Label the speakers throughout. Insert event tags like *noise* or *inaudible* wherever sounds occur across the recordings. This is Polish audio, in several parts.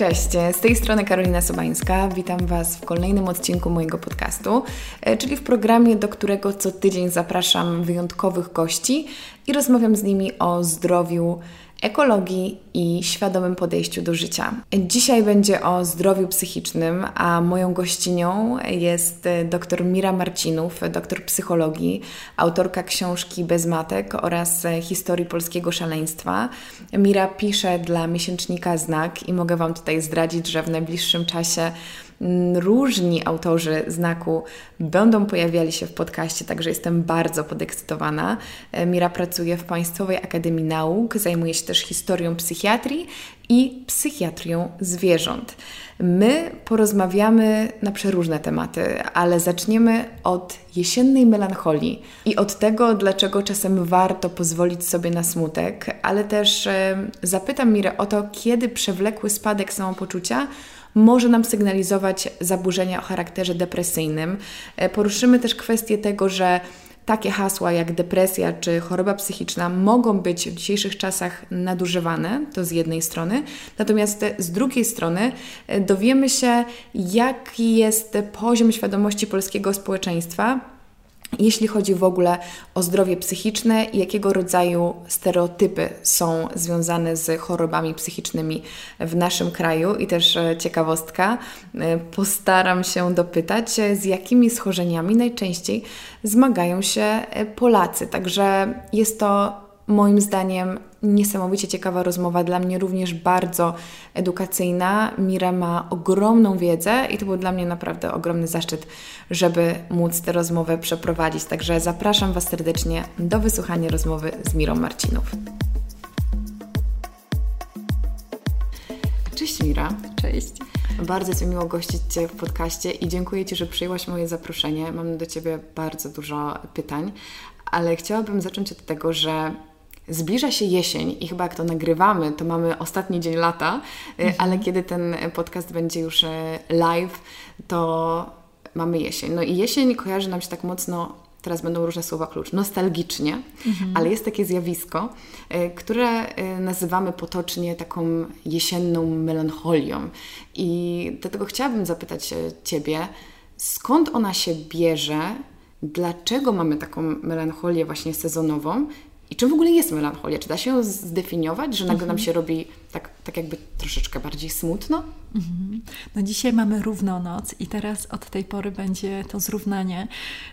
Speaker 1: Cześć, z tej strony Karolina Sobańska. Witam Was w kolejnym odcinku mojego podcastu, e, czyli w programie, do którego co tydzień zapraszam wyjątkowych gości i rozmawiam z nimi o zdrowiu, ekologii i świadomym podejściu do życia. Dzisiaj będzie o zdrowiu psychicznym, a moją gościnią jest dr Mira Marcinów, doktor psychologii, autorka książki Bez matek oraz historii polskiego szaleństwa. Mira pisze dla miesięcznika Znak i mogę Wam tutaj zdradzić, że w najbliższym czasie różni autorzy znaku będą pojawiali się w podcaście, także jestem bardzo podekscytowana. E, Mira pracuje w Państwowej Akademii Nauk, zajmuje się też historią psychiatrii i psychiatrią zwierząt. My porozmawiamy na przeróżne tematy, ale zaczniemy od jesiennej melancholii i od tego, dlaczego czasem warto pozwolić sobie na smutek, ale też zapytam Mirę o to, kiedy przewlekły spadek samopoczucia może nam sygnalizować zaburzenia o charakterze depresyjnym. E, poruszymy też kwestię tego, że takie hasła jak depresja czy choroba psychiczna mogą być w dzisiejszych czasach nadużywane, to z jednej strony, natomiast z drugiej strony e, dowiemy się, jaki jest poziom świadomości polskiego społeczeństwa jeśli chodzi w ogóle o zdrowie psychiczne jakiego rodzaju stereotypy są związane z chorobami psychicznymi w naszym kraju. I też e, ciekawostka, e, postaram się dopytać, e, z jakimi schorzeniami najczęściej zmagają się Polacy. Także jest to moim zdaniem niesamowicie ciekawa rozmowa, dla mnie również bardzo edukacyjna. Mira ma ogromną wiedzę i to był dla mnie naprawdę ogromny zaszczyt, żeby móc tę rozmowę przeprowadzić. Także zapraszam Was serdecznie do wysłuchania rozmowy z Mirą Marcinów. Cześć Mira.
Speaker 2: Cześć.
Speaker 1: Bardzo Ci miło gościć Cię w podcaście i dziękuję Ci, że przyjęłaś moje zaproszenie. Mam do Ciebie bardzo dużo pytań, ale chciałabym zacząć od tego, że Zbliża się jesień i chyba jak to nagrywamy, to mamy ostatni dzień lata, y, mhm. ale kiedy ten podcast będzie już y, live, to mamy jesień. No i jesień kojarzy nam się tak mocno teraz będą różne słowa klucz, nostalgicznie, mhm. ale jest takie zjawisko, y, które nazywamy potocznie taką jesienną melancholią. I dlatego chciałabym zapytać Ciebie, skąd ona się bierze, dlaczego mamy taką melancholię właśnie sezonową i czym w ogóle jest melancholia? Czy da się ją zdefiniować, że nagle nam mhm. się robi tak, tak jakby troszeczkę bardziej smutno?
Speaker 2: Mhm. No dzisiaj mamy równonoc i teraz od tej pory będzie to zrównanie,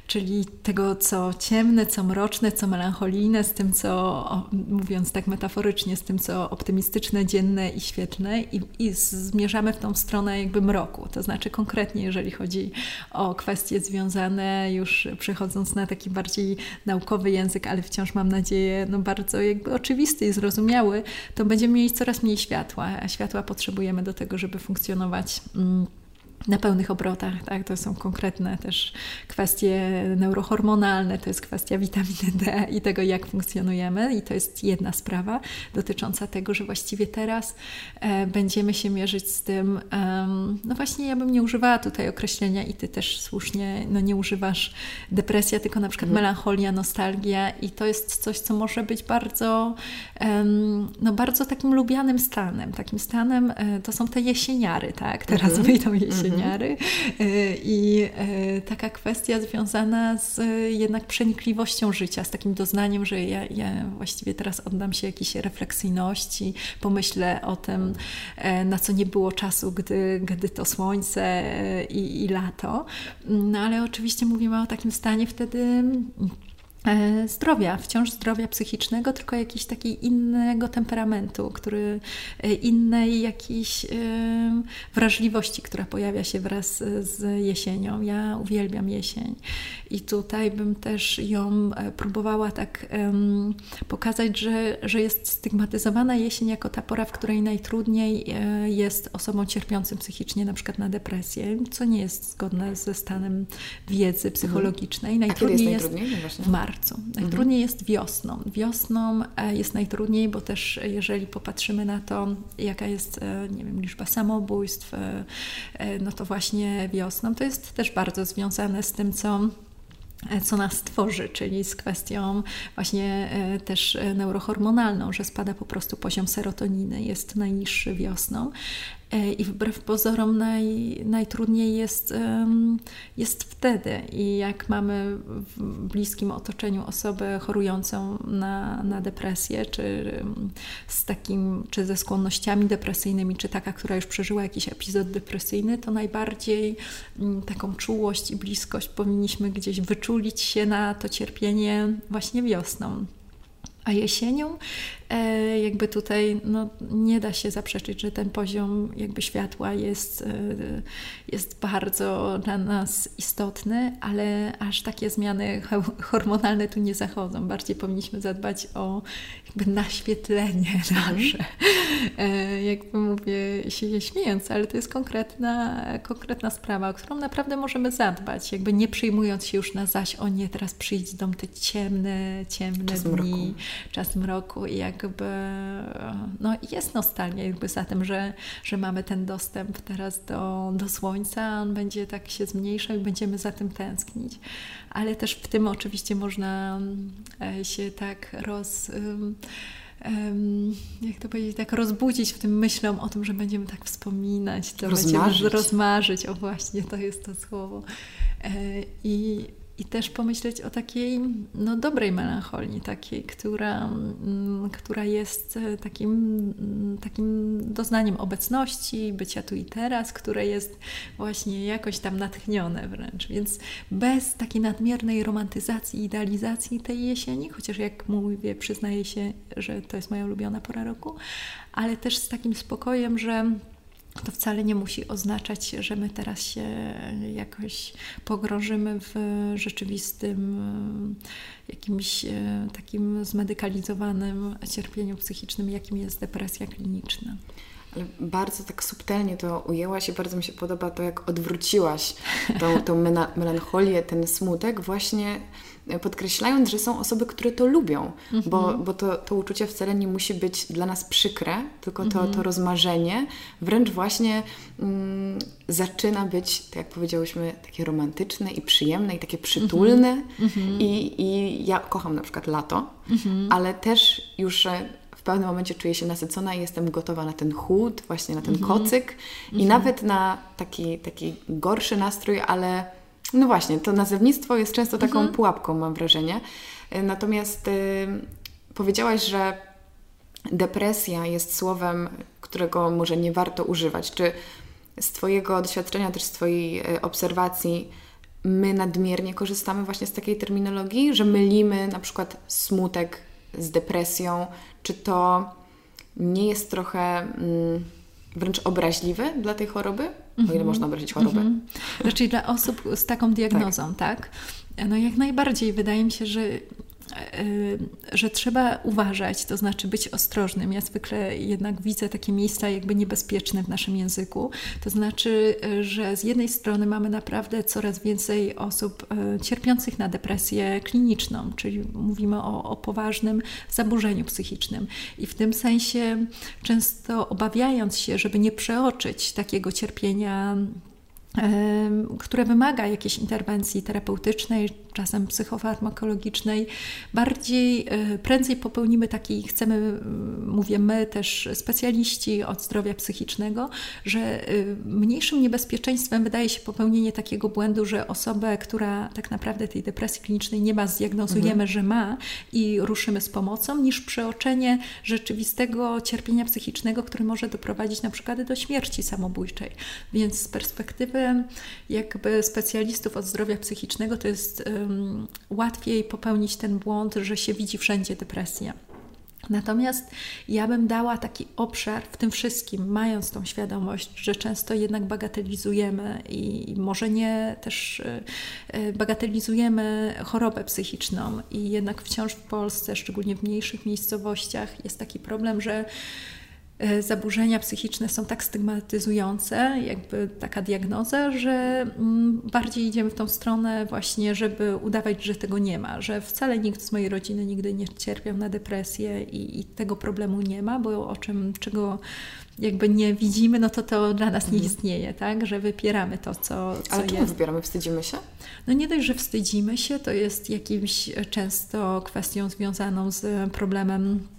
Speaker 2: czyli tego, co ciemne, co mroczne, co melancholijne, z tym, co, mówiąc tak metaforycznie, z tym, co optymistyczne, dzienne i świetne i, i zmierzamy w tą stronę jakby mroku. To znaczy konkretnie, jeżeli chodzi o kwestie związane, już przechodząc na taki bardziej naukowy język, ale wciąż mam nadzieję, no bardzo jakby oczywisty i zrozumiały, to będziemy mieli coraz mniej światła, a światła potrzebujemy do tego, żeby funkcjonować. Mm, na pełnych obrotach. Tak? To są konkretne też kwestie neurohormonalne, to jest kwestia witaminy D i tego, jak funkcjonujemy. I to jest jedna sprawa dotycząca tego, że właściwie teraz e, będziemy się mierzyć z tym, no właśnie ja bym nie używała tutaj określenia i Ty też słusznie no nie używasz depresja, tylko na przykład mhm. melancholia, nostalgia i to jest coś, co może być bardzo, no bardzo takim lubianym stanem. Takim stanem e, to są te jesieniary, tak? Teraz mhm. wyjdą jesieniary pielęgniary y, i y, taka kwestia związana z jednak przenikliwością życia, z takim doznaniem, że ja, ja właściwie teraz oddam się jakiejś refleksyjności, pomyślę o tym, e, na co nie było czasu, gdy, gdy to słońce e, i, i lato. No ale oczywiście mówimy o takim stanie wtedy zdrowia, wciąż zdrowia psychicznego, tylko jakiś takiej innego temperamentu, który, e, innej jakiejś e, wrażliwości, która pojawia się wraz z jesienią. Ja uwielbiam jesień i tutaj bym też ją próbowała tak pokazać, że, że jest stygmatyzowana jesień jako ta pora, w której najtrudniej jest osobom cierpiącym psychicznie, na przykład na depresję, co nie jest zgodne ze stanem wiedzy psychologicznej.
Speaker 1: Najtrudniej jest, najtrudniej?
Speaker 2: jest w marcu marcu. Najtrudniej jest wiosną. Wiosną e, jest najtrudniej, bo też e, jeżeli popatrzymy na to, jaka jest, e, nie wiem, liczba samobójstw, no to właśnie wiosną to jest też bardzo związane z tym, co co nas tworzy, czyli z kwestią właśnie też neurohormonalną, że spada po prostu poziom serotoniny, jest najniższy wiosną. E, I wbrew pozorom naj, najtrudniej jest, jest wtedy. I jak mamy w bliskim otoczeniu osobę chorującą na, na depresję, czy z takim, czy ze skłonnościami depresyjnymi, czy taka, która już przeżyła jakiś epizod depresyjny, to najbardziej taką czułość i bliskość powinniśmy gdzieś wyczulić się na to cierpienie właśnie wiosną. A jesienią jakby tutaj no, nie da się zaprzeczyć, że ten poziom jakby światła jest, e, jest bardzo dla nas istotny, ale aż takie zmiany hormonalne tu nie zachodzą. Bardziej powinniśmy zadbać o jakby naświetlenie mhm. nasze. E, jakby mówię się śmiejąc, ale to jest konkretna, konkretna sprawa, o którą naprawdę możemy zadbać, jakby nie przyjmując się już na zaś, o nie, teraz przyjdą te ciemne, ciemne czas dni, mroku. czas mroku i jak jakby no, jest nostalgia jakby za tym, że, że mamy ten dostęp teraz do, do słońca, on będzie tak się zmniejszał i będziemy za tym tęsknić. Ale też w tym oczywiście można e, się tak roz... jak to powiedzieć, tak rozbudzić w tym myślom o tym, że będziemy tak wspominać, to rozmarzyć. będziemy rozmarzyć, o właśnie, to jest to słowo. E, I i też pomyśleć o takiej no, dobrej melancholii, takiej, która, mm, która jest e, takim, mm, takim doznaniem obecności, bycia tu i teraz, które jest właśnie jakoś tam natchnione wręcz. Więc bez takiej nadmiernej romantyzacji, idealizacji tej jesieni, chociaż jak mówię, przyznaję się, że to jest moja ulubiona pora roku, ale też z takim spokojem, że to wcale nie musi oznaczać, że my teraz się jakoś pogrążymy w rzeczywistym, e, jakimś e, takim zmedykalizowanym cierpieniu psychicznym, jakim jest depresja kliniczna.
Speaker 1: Ale bardzo tak subtelnie to ujęłaś i bardzo mi się podoba to, jak odwróciłaś tą, tą melancholię, ten smutek właśnie podkreślając, że są osoby, które to lubią, mm-hmm. bo, bo to, to uczucie wcale nie musi być dla nas przykre, tylko to, mm-hmm. to rozmarzenie wręcz właśnie mm, zaczyna być, tak jak powiedziałyśmy, takie romantyczne i przyjemne i takie przytulne. Mm-hmm. I, I ja kocham na przykład lato, mhm. ale też już w pewnym momencie czuję się nasycona i jestem gotowa na ten chłód, właśnie na ten mhm. kocyk i mhm. nawet na taki, taki gorszy nastrój, ale no właśnie, to nazewnictwo jest często taką mhm. pułapką, mam wrażenie. E, natomiast y, powiedziałaś, że depresja jest słowem, którego może nie warto używać. Czy z Twojego doświadczenia, też z Twojej y, obserwacji, my nadmiernie korzystamy właśnie z takiej terminologii, że mylimy na przykład smutek z depresją? Czy to nie jest trochę mm, wręcz obraźliwe dla tej choroby? O ile mhm. można obrazić chorobę. Mm
Speaker 2: -hmm. Znaczy dla osób z taką diagnozą, tak. tak? No jak najbardziej. Wydaje mi się, że że trzeba uważać, to znaczy być ostrożnym. Ja zwykle jednak widzę takie miejsca jakby niebezpieczne w naszym języku. To znaczy, e, że z jednej strony mamy naprawdę coraz więcej osób e, cierpiących na depresję kliniczną, czyli mówimy o, o poważnym zaburzeniu psychicznym. I w tym sensie często obawiając się, żeby nie przeoczyć takiego cierpienia które wymaga jakiejś interwencji terapeutycznej, czasem psychofarmakologicznej, bardziej, e, prędzej popełnimy taki, chcemy, mówię my też specjaliści od zdrowia psychicznego, że e, mniejszym niebezpieczeństwem wydaje się popełnienie takiego błędu, że osobę, która tak naprawdę tej depresji klinicznej nie ma, zdiagnozujemy, mhm. że ma i ruszymy z pomocą, niż przeoczenie rzeczywistego cierpienia psychicznego, które może doprowadzić na przykład do śmierci samobójczej. Więc z perspektywy jakby specjalistów od zdrowia psychicznego to jest łatwiej popełnić ten błąd, że się widzi wszędzie depresja. Natomiast ja bym dała taki obszar w tym wszystkim, mając tą świadomość, że często jednak bagatelizujemy i może nie też e, e, bagatelizujemy chorobę psychiczną i jednak wciąż w Polsce, szczególnie w mniejszych miejscowościach, jest taki problem, że zaburzenia psychiczne są tak stygmatyzujące, jakby taka diagnoza, że mm, bardziej idziemy w tą stronę właśnie, żeby udawać, że tego nie ma, że wcale nikt z mojej rodziny nigdy nie cierpiał na depresję i, i tego problemu nie ma, bo o czym, czego jakby nie widzimy, no to to dla nas nie mhm. istnieje, tak? Że wypieramy to, co, co
Speaker 1: Ale czemu jest. wypieramy? Wstydzimy się?
Speaker 2: No nie dość, że wstydzimy się, to jest jakimś często kwestią związaną z problemem E,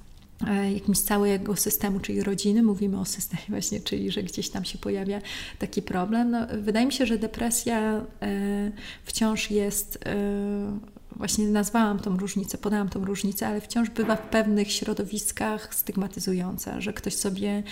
Speaker 2: jakimś całego systemu, czyli rodziny. Mówimy o systemie właśnie, czyli że gdzieś tam się pojawia taki problem. No, wydaje mi się, że depresja e, wciąż jest e, właśnie nazwałam tą różnicę, podałam tą różnicę, ale wciąż bywa w pewnych środowiskach stygmatyzująca, że ktoś sobie,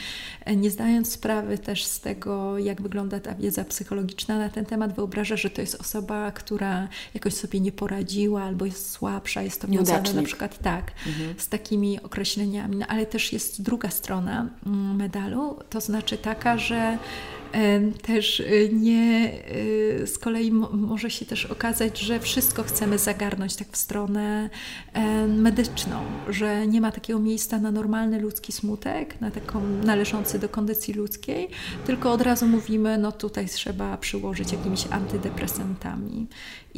Speaker 2: e, nie zdając sprawy też z tego, jak wygląda ta wiedza psychologiczna na ten temat, wyobraża, że to jest osoba, która jakoś sobie nie poradziła albo jest słabsza, jest to wiązane na przykład tak, mhm. z takimi określeniami. No, ale też jest druga strona mm, medalu, to znaczy taka, że też y, nie, y, z kolei może się też okazać, że wszystko chcemy zagarnąć tak w stronę medyczną, że nie ma takiego miejsca na normalny ludzki smutek, na taką należący do kondycji ludzkiej, tylko od razu mówimy, no tutaj trzeba przyłożyć jakimiś antydepresantami.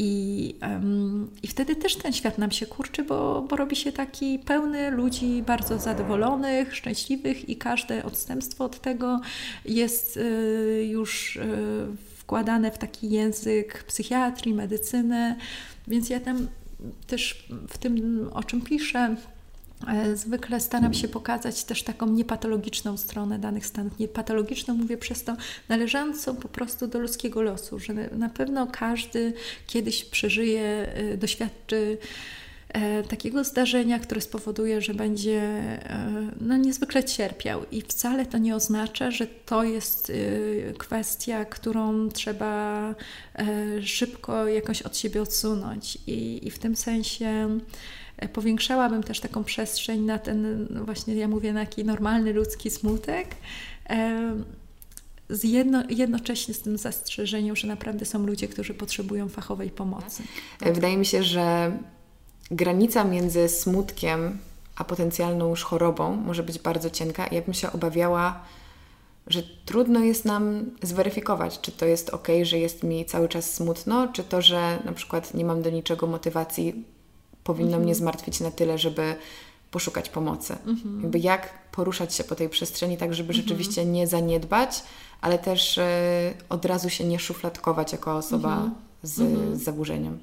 Speaker 2: I, um, I wtedy też ten świat nam się kurczy, bo, bo robi się taki pełny ludzi bardzo zadowolonych, szczęśliwych i każde odstępstwo od tego jest y, już y, wkładane w taki język psychiatrii, medycyny. Więc ja tam też w tym, o czym piszę, zwykle staram się pokazać też taką niepatologiczną stronę danych stanów. Niepatologiczną mówię przez to należącą po prostu do ludzkiego losu, że na pewno każdy kiedyś przeżyje, e, doświadczy e, takiego zdarzenia, które spowoduje, że będzie no, niezwykle cierpiał. I wcale to nie oznacza, że to jest kwestia, którą trzeba szybko jakoś od siebie odsunąć. I, i w tym sensie powiększałabym też taką przestrzeń na ten, no właśnie ja mówię, na taki normalny ludzki smutek. Z jedno, jednocześnie z tym zastrzeżeniem, że naprawdę są ludzie, którzy potrzebują fachowej pomocy.
Speaker 1: Wydaje mi się, że granica między smutkiem a potencjalną już chorobą może być bardzo cienka ja bym się obawiała, że trudno jest nam zweryfikować, czy to jest ok, że jest mi cały czas smutno, czy to, że na przykład nie mam do niczego motywacji powinno mhm. mnie zmartwić na tyle, żeby poszukać pomocy. Mhm. Jakby jak poruszać się po tej przestrzeni tak, żeby mhm. rzeczywiście nie zaniedbać, ale też y, od razu się nie szufladkować jako osoba mhm. z, mhm. z zaburzeniem.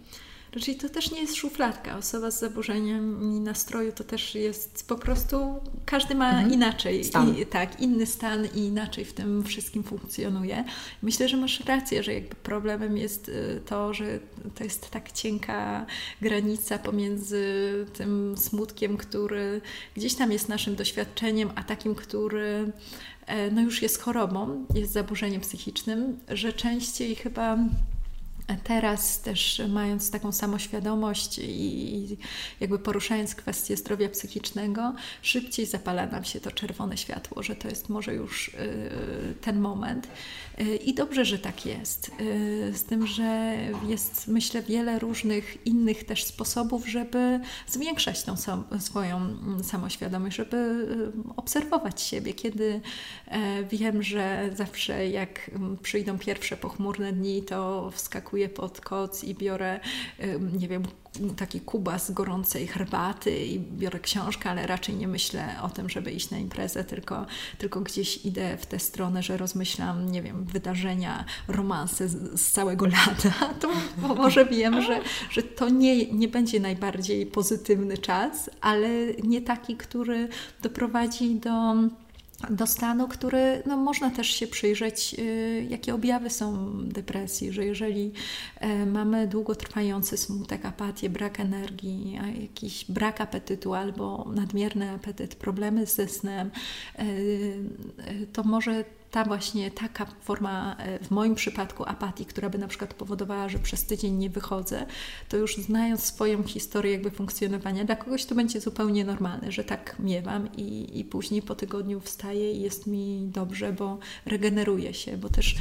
Speaker 2: Czyli to też nie jest szufladka. Osoba z zaburzeniami nastroju to też jest po prostu, każdy ma mhm. inaczej.
Speaker 1: Stan.
Speaker 2: I, tak, inny stan i inaczej w tym wszystkim funkcjonuje. Myślę, że masz rację, że jakby problemem jest y, to, że to jest tak cienka granica pomiędzy tym smutkiem, który gdzieś tam jest naszym doświadczeniem, a takim, który e, no już jest chorobą, jest zaburzeniem psychicznym, że częściej chyba Teraz też mając taką samoświadomość i jakby poruszając kwestię zdrowia psychicznego, szybciej zapala nam się to czerwone światło, że to jest może już y, ten moment. Y, I dobrze, że tak jest. Y, z tym, że jest myślę wiele różnych innych też sposobów, żeby zwiększać tą swoją mm, samoświadomość, żeby obserwować siebie. Kiedy e, wiem, że zawsze jak mm, przyjdą pierwsze pochmurne dni, to wskakuję pod koc i biorę, nie wiem, taki kubas gorącej herbaty i biorę książkę, ale raczej nie myślę o tym, żeby iść na imprezę, tylko, tylko gdzieś idę w tę stronę, że rozmyślam, nie wiem, wydarzenia, romanse z, z całego lata, *laughs* to może wiem, że, że to nie, nie będzie najbardziej pozytywny czas, ale nie taki, który doprowadzi do do stanu, który no, można też się przyjrzeć, y, jakie objawy są depresji, że jeżeli y, mamy długotrwający smutek, apatię, brak energii, jakiś brak apetytu albo nadmierny apetyt, problemy ze snem, y, to może ta właśnie taka forma, e, w moim przypadku apatii, która by na przykład powodowała, że przez tydzień nie wychodzę, to już znając swoją historię jakby funkcjonowania, dla kogoś to będzie zupełnie normalne, że tak miewam i, i później po tygodniu wstaję i jest mi dobrze, bo regeneruję się, bo też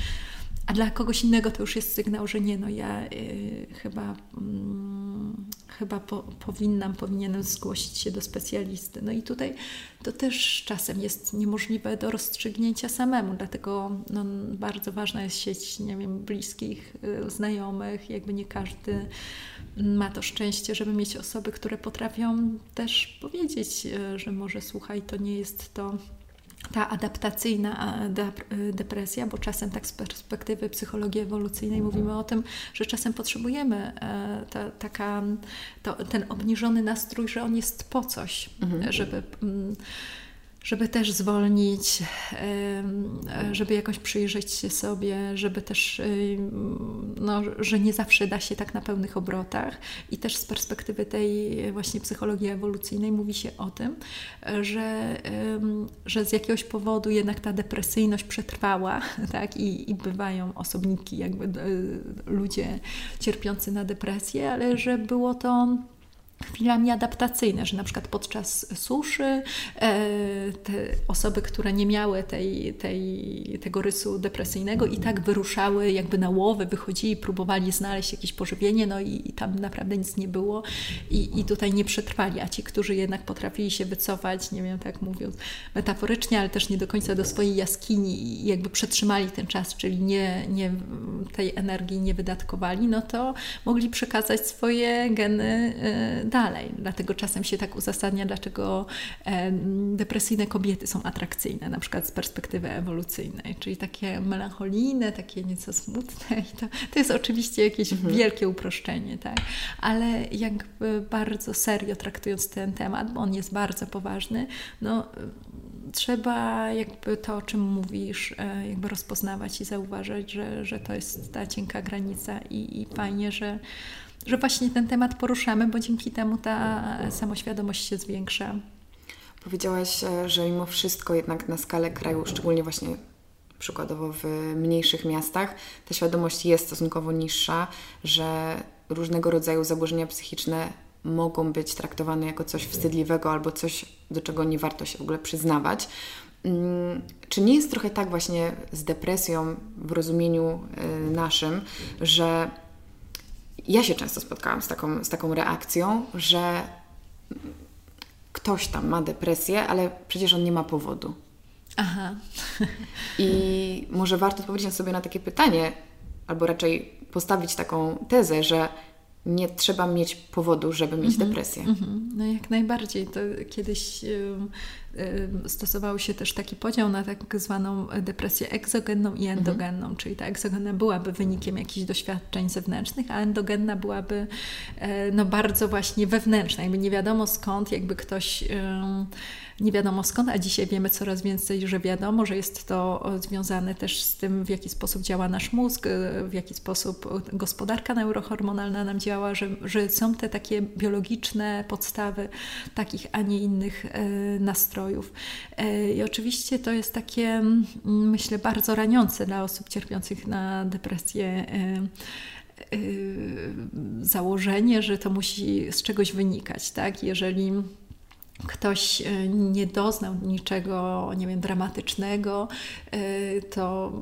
Speaker 2: a dla kogoś innego to już jest sygnał, że nie, no ja y, chyba, mm, chyba po, powinnam, powinienem zgłosić się do specjalisty. No i tutaj to też czasem jest niemożliwe do rozstrzygnięcia samemu, dlatego no, bardzo ważna jest sieć, nie wiem, bliskich, y, znajomych, jakby nie każdy ma to szczęście, żeby mieć osoby, które potrafią też powiedzieć, y, że może słuchaj, to nie jest to ta adaptacyjna depresja, bo czasem tak z perspektywy psychologii ewolucyjnej mówimy o tym, że czasem potrzebujemy ta, taka, to, ten obniżony nastrój, że on jest po coś, mhm. żeby mm, żeby też zwolnić, żeby jakoś przyjrzeć się sobie, żeby też, no, że nie zawsze da się tak na pełnych obrotach. I też z perspektywy tej właśnie psychologii ewolucyjnej mówi się o tym, że, że z jakiegoś powodu jednak ta depresyjność przetrwała, *laughs* tak? I, i bywają osobniki, jakby ludzie cierpiący na depresję, ale że było to chwilami adaptacyjne, że na przykład podczas suszy e, te osoby, które nie miały tej, tej, tego rysu depresyjnego i tak wyruszały jakby na łowy, wychodzili, próbowali znaleźć jakieś pożywienie, no i, i tam naprawdę nic nie było i, i tutaj nie przetrwali, a ci, którzy jednak potrafili się wycofać, nie wiem, tak mówiąc metaforycznie, ale też nie do końca do swojej jaskini i jakby przetrzymali ten czas, czyli nie, nie tej energii nie wydatkowali, no to mogli przekazać swoje geny e, dalej. Dlatego czasem się tak uzasadnia, dlaczego depresyjne kobiety są atrakcyjne, na przykład z perspektywy ewolucyjnej, czyli takie melancholijne, takie nieco smutne. I to, to jest oczywiście jakieś mhm. wielkie uproszczenie, tak? ale jakby bardzo serio traktując ten temat, bo on jest bardzo poważny, no trzeba jakby to, o czym mówisz, e, jakby rozpoznawać i zauważać, że, że to jest ta cienka granica i, i fajnie, że że właśnie ten temat poruszamy, bo dzięki temu ta samoświadomość się zwiększa.
Speaker 1: Powiedziałaś, e, że mimo wszystko jednak na skalę kraju, szczególnie właśnie przykładowo w mniejszych miastach, ta świadomość jest stosunkowo niższa, że różnego rodzaju zaburzenia psychiczne mogą być traktowane jako coś wstydliwego albo coś, do czego nie warto się w ogóle przyznawać. Mm, czy nie jest trochę tak właśnie z depresją w rozumieniu e, naszym, że ja się często spotkałam z taką, z taką reakcją, że ktoś tam ma depresję, ale przecież on nie ma powodu. Aha. I może warto odpowiedzieć sobie na takie pytanie, albo raczej postawić taką tezę, że nie trzeba mieć powodu, żeby mieć mm -hmm, depresję. Mm -hmm.
Speaker 2: No jak najbardziej. To kiedyś stosował się też taki podział na tak zwaną depresję egzogenną i endogenną, mhm. czyli ta egzogenna byłaby wynikiem jakichś doświadczeń zewnętrznych, a endogenna byłaby e, no, bardzo właśnie wewnętrzna, jakby nie wiadomo skąd, jakby ktoś nie wiadomo skąd, a dzisiaj wiemy coraz więcej, że wiadomo, że jest to związane też z tym, w jaki sposób działa nasz mózg, w jaki sposób gospodarka neurohormonalna nam działa, że, że są te takie biologiczne podstawy takich, a nie innych e, nastrojów. E, I oczywiście to jest takie, mm, myślę, bardzo raniące dla osób cierpiących na depresję e, założenie, że to musi z czegoś wynikać, tak? Jeżeli ktoś e, nie doznał niczego, nie wiem, dramatycznego, e, to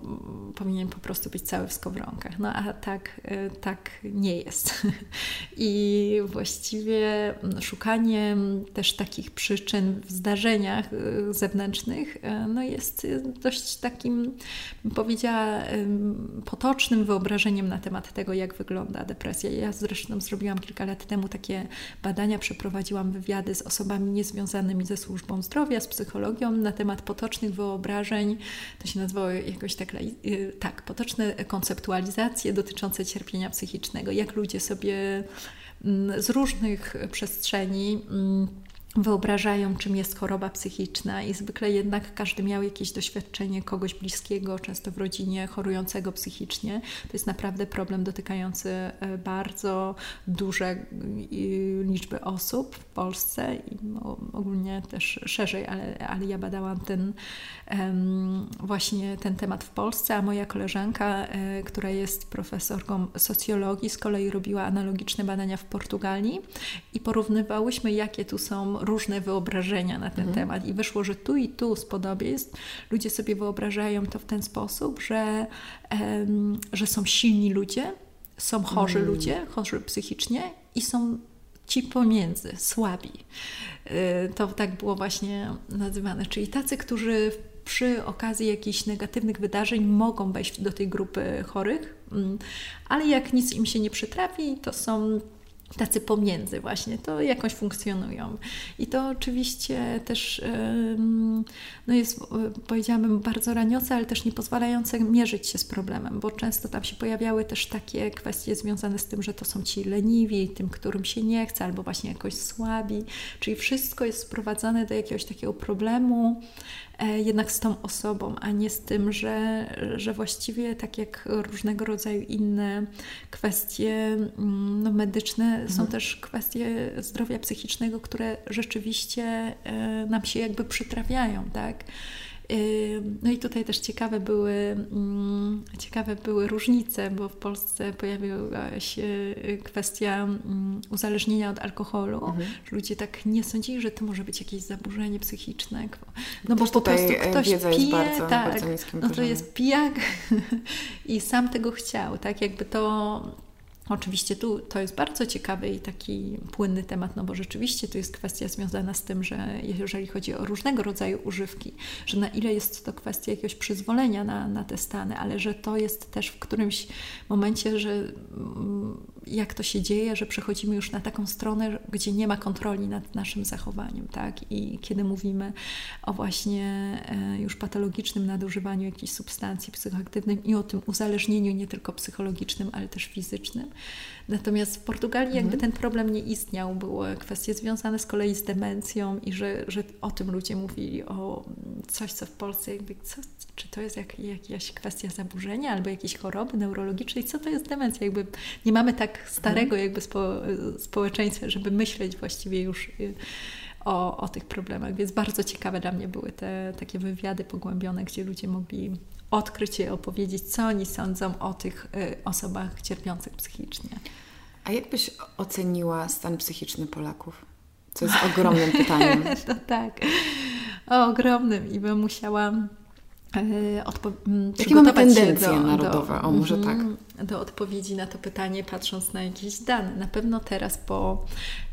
Speaker 2: powinien po prostu być cały w skowronkach. No a tak, e, tak nie jest. *laughs* I właściwie szukanie też takich przyczyn w zdarzeniach zewnętrznych no jest dość takim, powiedziała, potocznym wyobrażeniem na temat tego, jak wygląda depresja. Ja zresztą zrobiłam kilka lat temu takie badania, przeprowadziłam wywiady z osobami nie związanymi ze służbą zdrowia, z psychologią na temat potocznych wyobrażeń. To się nazywało jakoś tak, y, tak potoczne konceptualizacje dotyczące cierpienia psychicznego. Jak ludzie sobie mm, z różnych przestrzeni mm, wyobrażają, czym jest choroba psychiczna, i zwykle jednak każdy miał jakieś doświadczenie kogoś bliskiego, często w rodzinie chorującego psychicznie. To jest naprawdę problem dotykający e, bardzo duże liczby osób w Polsce i ogólnie też szerzej, ale, ale ja badałam ten właśnie ten temat w Polsce, a moja koleżanka, e, która jest profesorką socjologii, z kolei robiła analogiczne badania w Portugalii i porównywałyśmy, jakie tu są różne wyobrażenia na ten mhm. temat. I wyszło, że tu i tu z podobieństw ludzie sobie wyobrażają to w ten sposób, że, że są silni ludzie, są chorzy mm. ludzie, chorzy psychicznie i są ci pomiędzy, słabi. E, to tak było właśnie nazywane, czyli tacy, którzy przy okazji jakichś negatywnych wydarzeń mogą wejść do tej grupy chorych, mm, ale jak nic im się nie przytrafi, to są tacy pomiędzy właśnie, to jakoś funkcjonują. I to oczywiście też no jest, powiedziałabym, bardzo raniące, ale też nie pozwalające mierzyć się z problemem, bo często tam się pojawiały też takie kwestie związane z tym, że to są ci leniwi, tym, którym się nie chce, albo właśnie jakoś słabi, czyli wszystko jest sprowadzane do jakiegoś takiego problemu, E, jednak z tą osobą, a nie z tym, że, że właściwie tak jak różnego rodzaju inne kwestie mm, no, medyczne, mhm. są też kwestie zdrowia psychicznego, które rzeczywiście e, nam się jakby przytrafiają, tak? No i tutaj też ciekawe były, mm, ciekawe były różnice, bo w Polsce pojawiła się kwestia mm, uzależnienia od alkoholu. Mhm. Ludzie tak nie sądzili, że to może być jakieś zaburzenie psychiczne.
Speaker 1: No bo po prostu e, ktoś pije, bardzo, tak, bardzo
Speaker 2: no to jest pijak *laughs* i sam tego chciał, tak jakby to Oczywiście tu to jest bardzo ciekawy i taki płynny temat, no bo rzeczywiście tu jest kwestia związana z tym, że jeżeli chodzi o różnego rodzaju używki, że na ile jest to kwestia jakiegoś przyzwolenia na, na te stany, ale że to jest też w którymś momencie, że mm, jak to się dzieje, że przechodzimy już na taką stronę, gdzie nie ma kontroli nad naszym zachowaniem, tak? I kiedy mówimy o właśnie e, już patologicznym nadużywaniu jakichś substancji psychoaktywnych i o tym uzależnieniu nie tylko psychologicznym, ale też fizycznym, Natomiast w Portugalii jakby mhm. ten problem nie istniał. Były kwestie związane z kolei z demencją i że, że o tym ludzie mówili, o coś, co w Polsce jakby, co, czy to jest jak, jakaś kwestia zaburzenia albo jakiejś choroby neurologicznej, co to jest demencja? Jakby nie mamy tak starego mhm. jakby spo, społeczeństwa, żeby myśleć właściwie już y, o, o tych problemach. Więc bardzo ciekawe dla mnie były te takie wywiady pogłębione, gdzie ludzie mogli odkryć i opowiedzieć, co oni sądzą o tych y, osobach cierpiących psychicznie.
Speaker 1: A jak byś oceniła stan psychiczny Polaków? Co jest ogromnym *laughs* pytaniem.
Speaker 2: to tak, o, ogromnym i bym musiała y, odpo-
Speaker 1: Jakie mamy tendencje do, narodowe? Do, o, może tak. Mhm,
Speaker 2: do odpowiedzi na to pytanie, patrząc na jakieś dane. Na pewno teraz po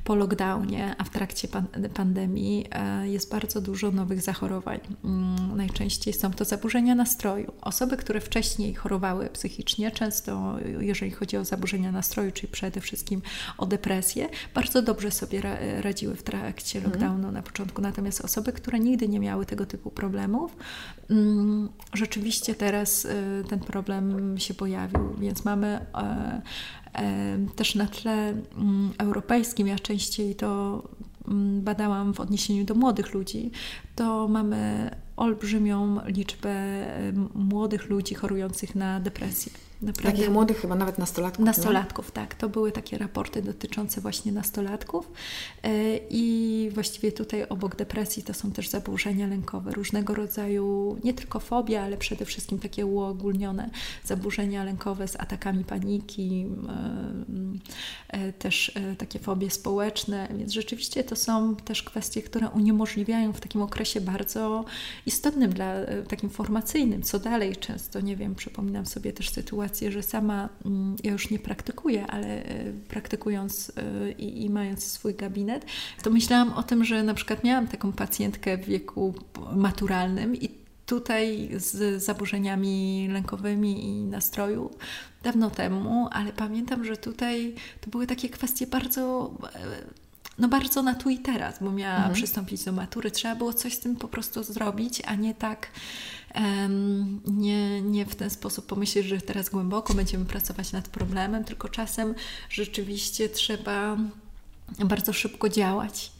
Speaker 2: po lockdownie, a w trakcie pan pandemii e, jest bardzo dużo nowych zachorowań. Mm, najczęściej są to zaburzenia nastroju. Osoby, które wcześniej chorowały psychicznie, często jeżeli chodzi o zaburzenia nastroju, czyli przede wszystkim o depresję, bardzo dobrze sobie radziły w trakcie mhm. lockdownu na początku. Natomiast osoby, które nigdy nie miały tego typu problemów, mm, rzeczywiście teraz e, ten problem się pojawił, więc mamy e, też na tle mm, europejskim, ja częściej to mm, badałam w odniesieniu do młodych ludzi, to mamy olbrzymią liczbę młodych ludzi chorujących na depresję.
Speaker 1: Naprawdę. Takich młodych chyba nawet nastolatków.
Speaker 2: Nastolatków, tak. To były takie raporty dotyczące właśnie nastolatków. E, I właściwie tutaj obok depresji to są też zaburzenia lękowe, różnego rodzaju, nie tylko fobia, ale przede wszystkim takie uogólnione zaburzenia lękowe z atakami paniki, e, e, też takie fobie społeczne. Więc rzeczywiście to są też kwestie, które uniemożliwiają w takim okresie bardzo istotnym dla takim formacyjnym, co dalej często, nie wiem, przypominam sobie też sytuację, sytuację, że sama mm, ja już nie praktykuję, ale e, praktykując e, i, i, mając swój gabinet, to myślałam o tym, że na przykład miałam taką pacjentkę w wieku maturalnym i tutaj z zaburzeniami lękowymi i nastroju dawno temu, ale pamiętam, że tutaj to były takie kwestie bardzo e, no bardzo na tu i teraz, bo miała mhm. przystąpić do matury. Trzeba było coś z tym po prostu zrobić, a nie tak nie, nie w ten sposób pomyśleć, że teraz głęboko będziemy pracować nad problemem, tylko czasem rzeczywiście trzeba bardzo szybko działać.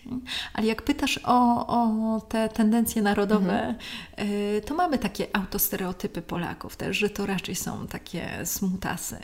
Speaker 2: Ale jak pytasz o, o te tendencje narodowe, mhm. Y, to mamy takie autostereotypy Polaków też, że to raczej są takie smutasy,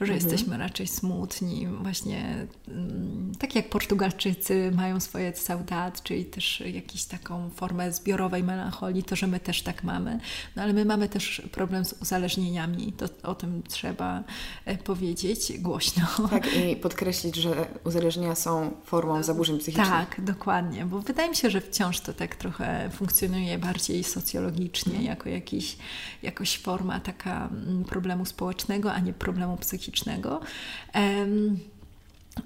Speaker 2: że mhm. jesteśmy raczej smutni, właśnie mm, tak jak Portugalczycy mają swoje saudat, czyli też jakąś taką formę zbiorowej melancholii, to że my też tak mamy. No ale my mamy też problem z uzależnieniami, to o tym trzeba e, powiedzieć głośno.
Speaker 1: Tak i podkreślić, że uzależnienia są formą zaburzeń psychicznych.
Speaker 2: Tak, dokładnie, bo wydaje mi się, że wciąż to tak trochę funkcjonuje bardziej socjologicznie, jako jakiś, jakoś forma taka mm, problemu społecznego, a nie problemu psychicznego. Um,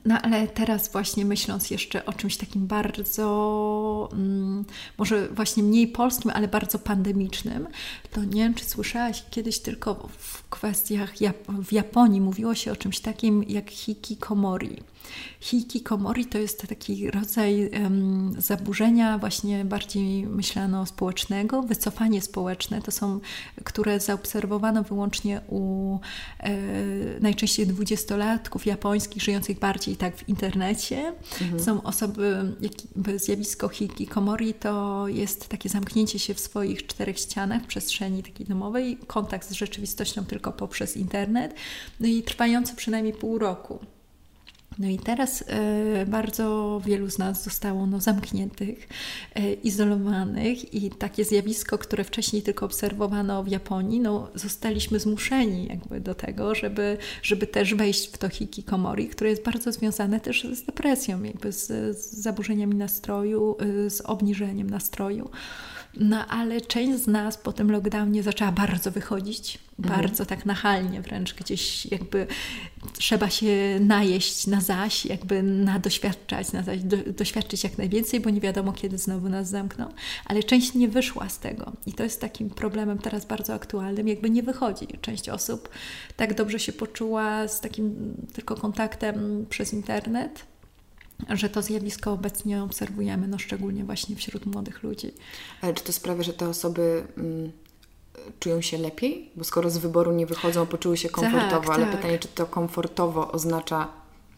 Speaker 2: no ale teraz właśnie myśląc jeszcze o czymś takim bardzo, mm, może właśnie mniej polskim, ale bardzo pandemicznym, to nie wiem, czy słyszałaś kiedyś tylko w kwestiach, Jap w Japonii mówiło się o czymś takim jak hikikomori. Hikikomori to jest taki rodzaj um, zaburzenia właśnie bardziej myślano społecznego, wycofanie społeczne. To są, które zaobserwowano wyłącznie u e, najczęściej dwudziestolatków japońskich, żyjących bardziej tak w internecie. Mhm. Są osoby, jakby zjawisko hikikomori to jest takie zamknięcie się w swoich czterech ścianach, przestrzeni takiej domowej, kontakt z rzeczywistością tylko poprzez internet, no i trwający przynajmniej pół roku. No i teraz e, bardzo wielu z nas zostało no, zamkniętych, e, izolowanych i takie zjawisko, które wcześniej tylko obserwowano w Japonii, no, zostaliśmy zmuszeni jakby do tego, żeby, żeby też wejść w to hikikomori, które jest bardzo związane też z depresją, jakby z, z zaburzeniami nastroju, e, z obniżeniem nastroju. No ale część z nas po tym lockdownie zaczęła bardzo wychodzić, mhm. bardzo tak nachalnie wręcz gdzieś jakby trzeba się najeść na zaś, jakby na doświadczać, na zaś, do, doświadczyć jak najwięcej, bo nie wiadomo kiedy znowu nas zamkną, ale część nie wyszła z tego i to jest takim problemem teraz bardzo aktualnym, jakby nie wychodzi. Część osób tak dobrze się poczuła z takim tylko kontaktem przez internet, że to zjawisko obecnie obserwujemy, no szczególnie właśnie wśród młodych ludzi.
Speaker 1: Ale czy to sprawia, że te osoby mm, czują się lepiej? Bo skoro z wyboru nie wychodzą, poczuły się komfortowo, tak, ale tak. pytanie, czy to komfortowo oznacza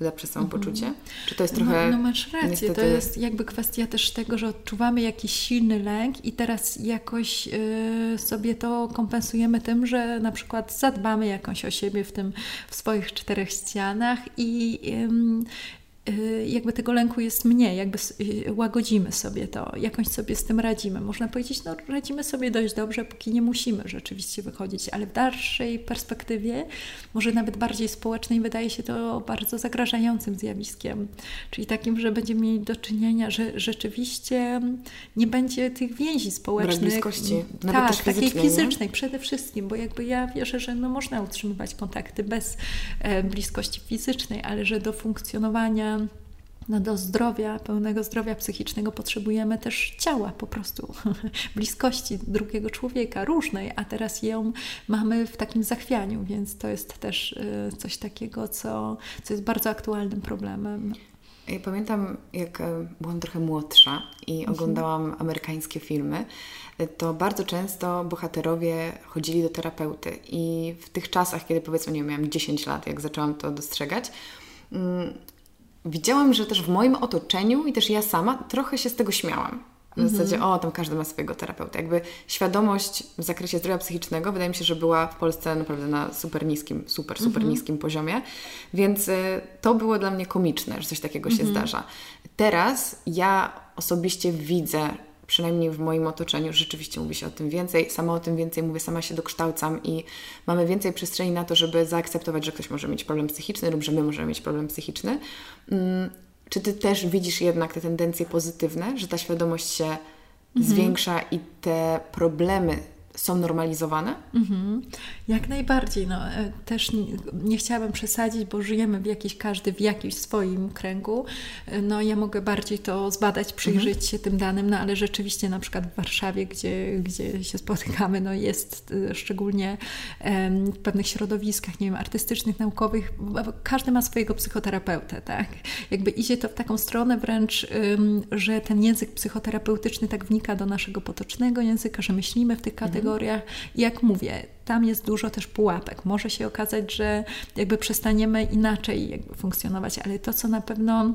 Speaker 1: lepsze samopoczucie? Mm. Czy to jest trochę.
Speaker 2: No, no masz rację, niestety... to jest jakby kwestia też tego, że odczuwamy jakiś silny lęk i teraz jakoś y, sobie to kompensujemy tym, że na przykład zadbamy jakoś o siebie w tym, w swoich czterech ścianach i Y, jakby tego lęku jest mniej, jakby y, łagodzimy sobie to, jakąś sobie z tym radzimy. Można powiedzieć, no radzimy sobie dość dobrze, póki nie musimy rzeczywiście wychodzić, ale w dalszej perspektywie, może nawet bardziej społecznej, wydaje się to bardzo zagrażającym zjawiskiem. Czyli takim, że będziemy mieli do czynienia, że rzeczywiście nie będzie tych więzi społecznych. Brak
Speaker 1: bliskości,
Speaker 2: nawet tak, też takiej fizycznej nie? przede wszystkim, bo jakby ja wierzę, że no można utrzymywać kontakty bez e, bliskości fizycznej, ale że do funkcjonowania no do zdrowia, pełnego zdrowia psychicznego potrzebujemy też ciała, po prostu *laughs* bliskości drugiego człowieka, różnej, a teraz ją mamy w takim zachwianiu, więc to jest też y, coś takiego, co, co jest bardzo aktualnym problemem.
Speaker 1: Ja pamiętam, jak e, byłam trochę młodsza i mhm. oglądałam amerykańskie filmy, e, to bardzo często bohaterowie chodzili do terapeuty i w tych czasach, kiedy powiedzmy, nie miałam 10 lat, jak zaczęłam to dostrzegać, mm, widziałam, że też w moim otoczeniu i też ja sama trochę się z tego śmiałam. W mhm. zasadzie, o, tam każdy ma swojego terapeuta. Jakby świadomość w zakresie zdrowia psychicznego wydaje mi się, że była w Polsce naprawdę na super niskim, super, super mhm. niskim poziomie. Więc y, to było dla mnie komiczne, że coś takiego się mhm. zdarza. Teraz ja osobiście widzę przynajmniej w moim otoczeniu rzeczywiście mówi się o tym więcej. Sama o tym więcej mówię, sama się dokształcam i mamy więcej przestrzeni na to, żeby zaakceptować, że ktoś może mieć problem psychiczny lub że my możemy mieć problem psychiczny. Mm, czy Ty też widzisz jednak te tendencje pozytywne, że ta świadomość się mhm. zwiększa i te problemy są normalizowane? Mhm.
Speaker 2: Jak najbardziej. No, e, też nie, nie, chciałabym przesadzić, bo żyjemy w jakiś, każdy w jakimś swoim kręgu. E, no, ja mogę bardziej to zbadać, przyjrzeć mhm. się tym danym, no ale rzeczywiście na przykład w Warszawie, gdzie, gdzie się spotykamy, no jest e, szczególnie w pewnych środowiskach, nie wiem, artystycznych, naukowych, każdy ma swojego psychoterapeutę, tak? Jakby idzie to w taką stronę wręcz, że ten język psychoterapeutyczny tak wnika do naszego potocznego języka, że myślimy w tych kategoriach, kategoriach. Jak mówię, tam jest dużo też pułapek. Może się okazać, że jakby przestaniemy inaczej funkcjonować, ale to, co na pewno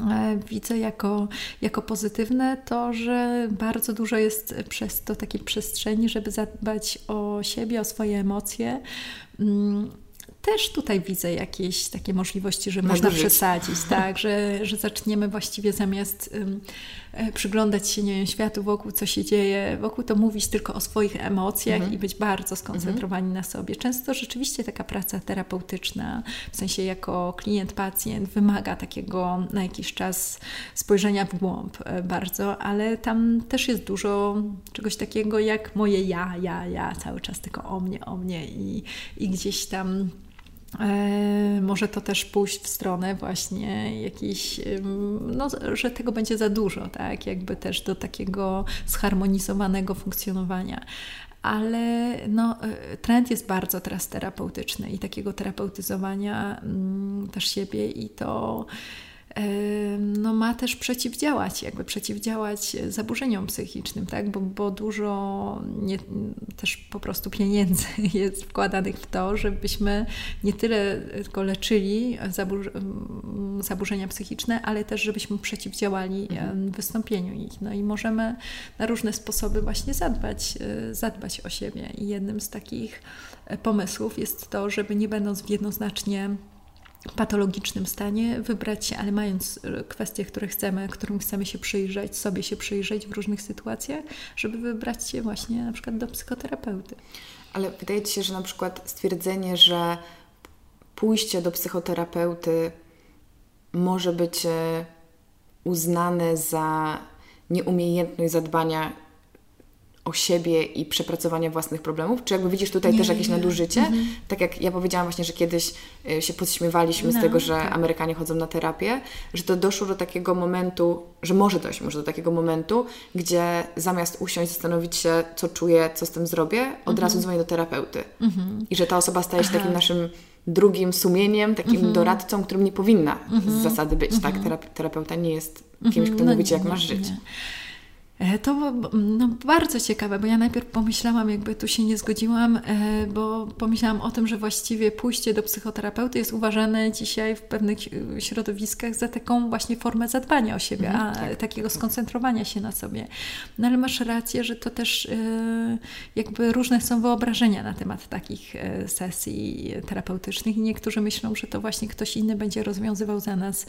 Speaker 2: e, widzę jako, jako pozytywne, to, że bardzo dużo jest przez to takiej przestrzeni, żeby zadbać o siebie, o swoje emocje. Też tutaj widzę jakieś takie możliwości, że można przesadzić, *laughs* tak, że, że zaczniemy właściwie zamiast um, przyglądać się nie wiem, światu wokół, co się dzieje, wokół to mówić tylko o swoich emocjach mhm. i być bardzo skoncentrowani mhm. na sobie. Często rzeczywiście taka praca terapeutyczna, w sensie jako klient, pacjent, wymaga takiego na jakiś czas spojrzenia w głąb e, bardzo, ale tam też jest dużo czegoś takiego jak moje ja, ja, ja, cały czas tylko o mnie, o mnie i, i gdzieś tam może to też pójść w stronę właśnie jakiejś, no, że tego będzie za dużo, tak? Jakby też do takiego zharmonizowanego funkcjonowania. ale no, e, trend jest bardzo teraz terapeutyczny i takiego terapeutyzowania mm, też siebie i to no, ma też przeciwdziałać, jakby przeciwdziałać zaburzeniom psychicznym, tak? bo, bo dużo nie, też po prostu pieniędzy *laughs* jest wkładanych w to, żebyśmy nie tyle tylko leczyli zabur zaburzenia psychiczne, ale też żebyśmy przeciwdziałali mhm. wystąpieniu ich. No i możemy na różne sposoby właśnie zadbać, e, zadbać o siebie. I jednym z takich e, pomysłów jest to, żeby nie będąc jednoznacznie patologicznym stanie, wybrać się, ale mając e, kwestie, które chcemy, którym chcemy się przyjrzeć, sobie się przyjrzeć w różnych sytuacjach, żeby wybrać się właśnie na przykład do psychoterapeuty.
Speaker 1: Ale wydaje Ci się, że na przykład stwierdzenie, że pójście do psychoterapeuty może być e, uznane za nieumiejętność zadbania o siebie i przepracowania własnych problemów? Czy jakby widzisz tutaj nie, też jakieś nie. nadużycie? Mhm. Tak jak ja powiedziałam właśnie, że kiedyś y, się podśmiewaliśmy no, z tego, że tak. Amerykanie chodzą na terapię, że to doszło do takiego momentu, że może dojść może do takiego momentu, gdzie zamiast usiąść, zastanowić się, co czuję, co z tym zrobię, od mhm. razu dzwonię do terapeuty. Mhm. I że ta osoba staje się Aha. takim naszym drugim sumieniem, takim mhm. doradcą, którym nie powinna z mhm. zasady być, tak? Mhm. Terapeuta nie jest kimś, kto no, mówi Ci, jak masz żyć. Nie.
Speaker 2: E, to no, bardzo ciekawe, bo ja najpierw pomyślałam, jakby tu się nie zgodziłam, e, bo pomyślałam o tym, że właściwie pójście do psychoterapeuty jest uważane dzisiaj w pewnych e, środowiskach za taką właśnie formę zadbania o siebie, mhm, a tak. takiego skoncentrowania się na sobie. No ale masz rację, że to też jakby różne są wyobrażenia na temat takich sesji terapeutycznych i niektórzy myślą, że to właśnie ktoś inny będzie rozwiązywał za nas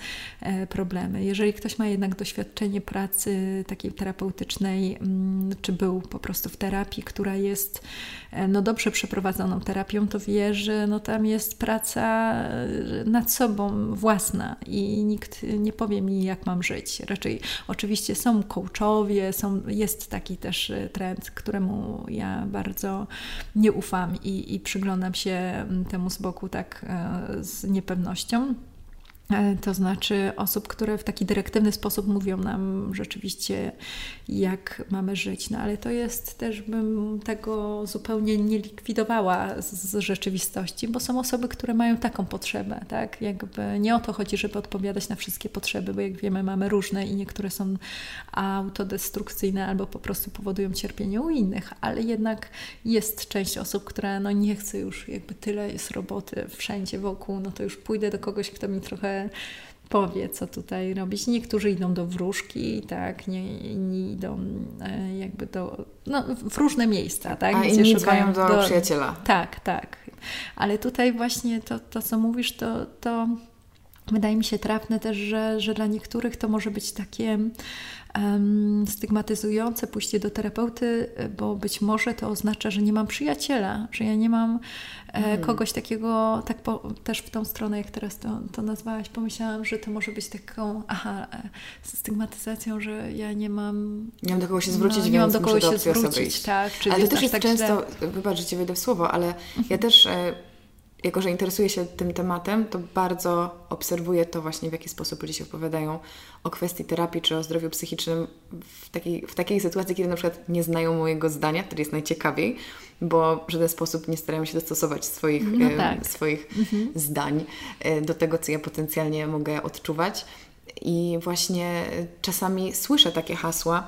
Speaker 2: problemy. Jeżeli ktoś ma jednak doświadczenie pracy takiej terapeutycznej, terapeutycznej, mm, czy był po prostu w terapii, która jest e, no, dobrze przeprowadzoną terapią, to wie, że no, tam jest praca e, nad sobą własna i nikt nie powie mi, jak mam żyć. Raczej oczywiście są coachowie, są, jest taki też e, trend, któremu ja bardzo nie ufam i, i przyglądam się mm, temu z boku tak z niepewnością. E, to znaczy osób, które w taki dyrektywny sposób mówią nam rzeczywiście, jak mamy żyć. No ale to jest też, bym tego zupełnie nie likwidowała z, rzeczywistości, bo są osoby, które mają taką potrzebę, tak? Jakby nie o to chodzi, żeby odpowiadać na wszystkie potrzeby, bo jak wiemy, mamy różne i niektóre są autodestrukcyjne albo po prostu powodują cierpienie u innych, ale jednak jest część osób, która no nie chce już, jakby tyle jest roboty wszędzie wokół, no to już pójdę do kogoś, kto mi trochę powie, co tutaj robić. Niektórzy idą do wróżki, tak, nie, idą e, jakby do, no, w różne miejsca, tak.
Speaker 1: A inni szukają do, do przyjaciela.
Speaker 2: Tak, tak. Ale tutaj właśnie to, to co mówisz, to, to wydaje mi się trafne też, że, że dla niektórych to może być takie stygmatyzujące pójście do terapeuty, bo być może to oznacza, że nie mam przyjaciela, że ja nie mam mm. kogoś takiego, tak po, też w tą stronę, jak teraz to, to nazwałaś, pomyślałam, że to może być taką, aha, e, stygmatyzacją, że ja nie mam...
Speaker 1: Nie mam do kogo się zwrócić, no, nie mam do kogo się zwrócić,
Speaker 2: tak.
Speaker 1: Ale to też jest tak często, źle? wybacz, że Ci wejdę w słowo, ale mhm. ja też e, jako że interesuję się tym tematem, to bardzo obserwuję to właśnie, w jaki sposób ludzie się opowiadają o kwestii terapii czy o zdrowiu psychicznym w takiej, w takiej sytuacji, kiedy na przykład nie znają mojego zdania, wtedy jest najciekawiej, bo w żaden sposób nie starają się dostosować swoich, no tak. e, swoich mhm. zdań e, do tego, co ja potencjalnie mogę odczuwać. I właśnie czasami słyszę takie hasła,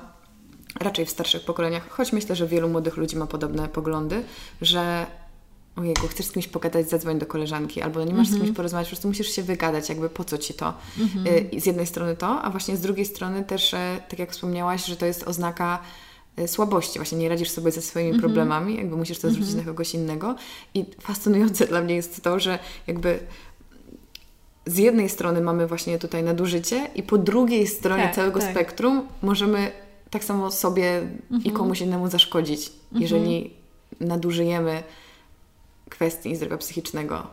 Speaker 1: raczej w starszych pokoleniach, choć myślę, że wielu młodych ludzi ma podobne poglądy, że ojejku, chcesz z kimś pogadać, zadzwoń do koleżanki, albo nie masz mm -hmm. z kimś mhm. porozmawiać, po prostu musisz się wygadać, jakby po co ci to. Mm -hmm. Z jednej strony to, a właśnie z drugiej strony też, e, tak jak wspomniałaś, że to jest oznaka e, słabości, właśnie nie radzisz sobie ze swoimi mm -hmm. problemami, jakby musisz to zwrócić mhm. na kogoś innego. I fascynujące *laughs* dla mnie jest to, że jakby z jednej strony mamy właśnie tutaj nadużycie i po drugiej stronie tak, całego tak. spektrum możemy tak samo sobie i mhm. komuś innemu zaszkodzić, jeżeli nadużyjemy kwestii zdrowia psychicznego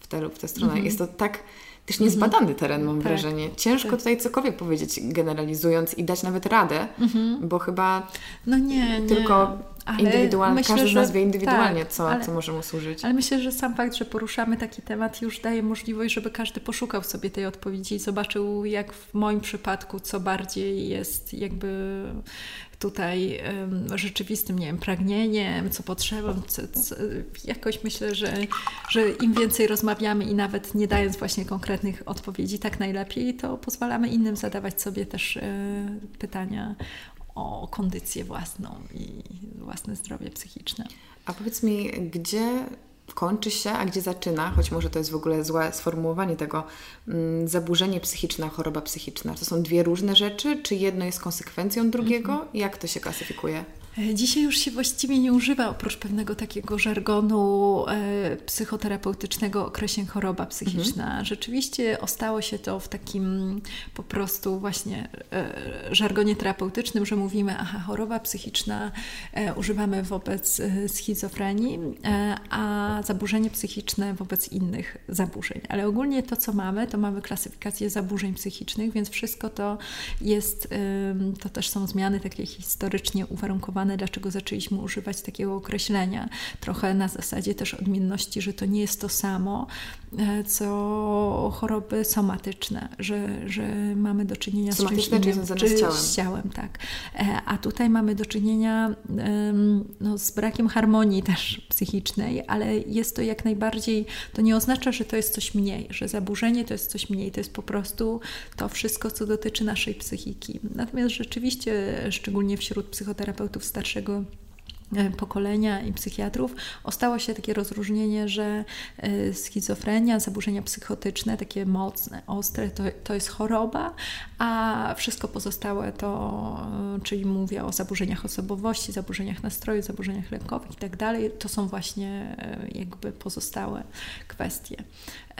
Speaker 1: w tę lub w tę stronę. Mhm. Jest to tak też niezbadany mhm. teren, mam tak. wrażenie. Ciężko tak. tutaj cokolwiek powiedzieć generalizując i dać nawet radę, mhm. bo chyba
Speaker 2: no nie,
Speaker 1: tylko ale indywidualnie, myślę, każdy z nas wie indywidualnie, tak, co, ale, co może mu służyć.
Speaker 2: Ale myślę, że sam fakt, że poruszamy taki temat już daje możliwość, żeby każdy poszukał sobie tej odpowiedzi i zobaczył, jak w moim przypadku, co bardziej jest jakby tutaj rzeczywistym, nie wiem, pragnieniem, co potrzebą. Co, co, jakoś myślę, że, że im więcej rozmawiamy i nawet nie dając właśnie konkretnych odpowiedzi, tak najlepiej, to pozwalamy innym zadawać sobie też y, pytania o kondycję własną i własne zdrowie psychiczne.
Speaker 1: A powiedz mi, gdzie kończy się, a gdzie zaczyna, choć może to jest w ogóle złe sformułowanie tego, mm, zaburzenie psychiczne, choroba psychiczna. To są dwie różne rzeczy, czy jedno jest konsekwencją drugiego? Mhm. Jak to się klasyfikuje?
Speaker 2: Dzisiaj już się właściwie nie używa, oprócz pewnego takiego żargonu e, psychoterapeutycznego określeń choroba psychiczna. Mhm. Rzeczywiście ostało się to w takim po prostu właśnie e, żargonie terapeutycznym, że mówimy, aha, choroba psychiczna e, używamy wobec schizofrenii, a zaburzenie psychiczne wobec innych zaburzeń. Ale ogólnie to, co mamy, to mamy klasyfikację zaburzeń psychicznych, więc wszystko to jest, to też są zmiany takie historycznie uwarunkowane dlaczego zaczęliśmy używać takiego określenia. Trochę na zasadzie też odmienności, że to nie jest to samo, e, co choroby somatyczne, że, że mamy do czynienia
Speaker 1: z czymś innym,
Speaker 2: czy z ciałem. z ciałem. tak. E, a tutaj mamy do czynienia no, z brakiem harmonii też psychicznej, ale jest to jak najbardziej, to nie oznacza, że to jest coś mniej, że zaburzenie to jest coś mniej, to jest po prostu to wszystko, co dotyczy naszej psychiki. Natomiast rzeczywiście, szczególnie wśród psychoterapeutów starszego e, pokolenia i psychiatrów, ostało się takie rozróżnienie, że e, schizofrenia, zaburzenia psychotyczne, takie mocne, ostre, to, to jest choroba, a wszystko pozostałe to, e, czyli mówię o zaburzeniach osobowości, zaburzeniach nastroju, zaburzeniach lękowych i tak dalej, to są właśnie jakby pozostałe kwestie.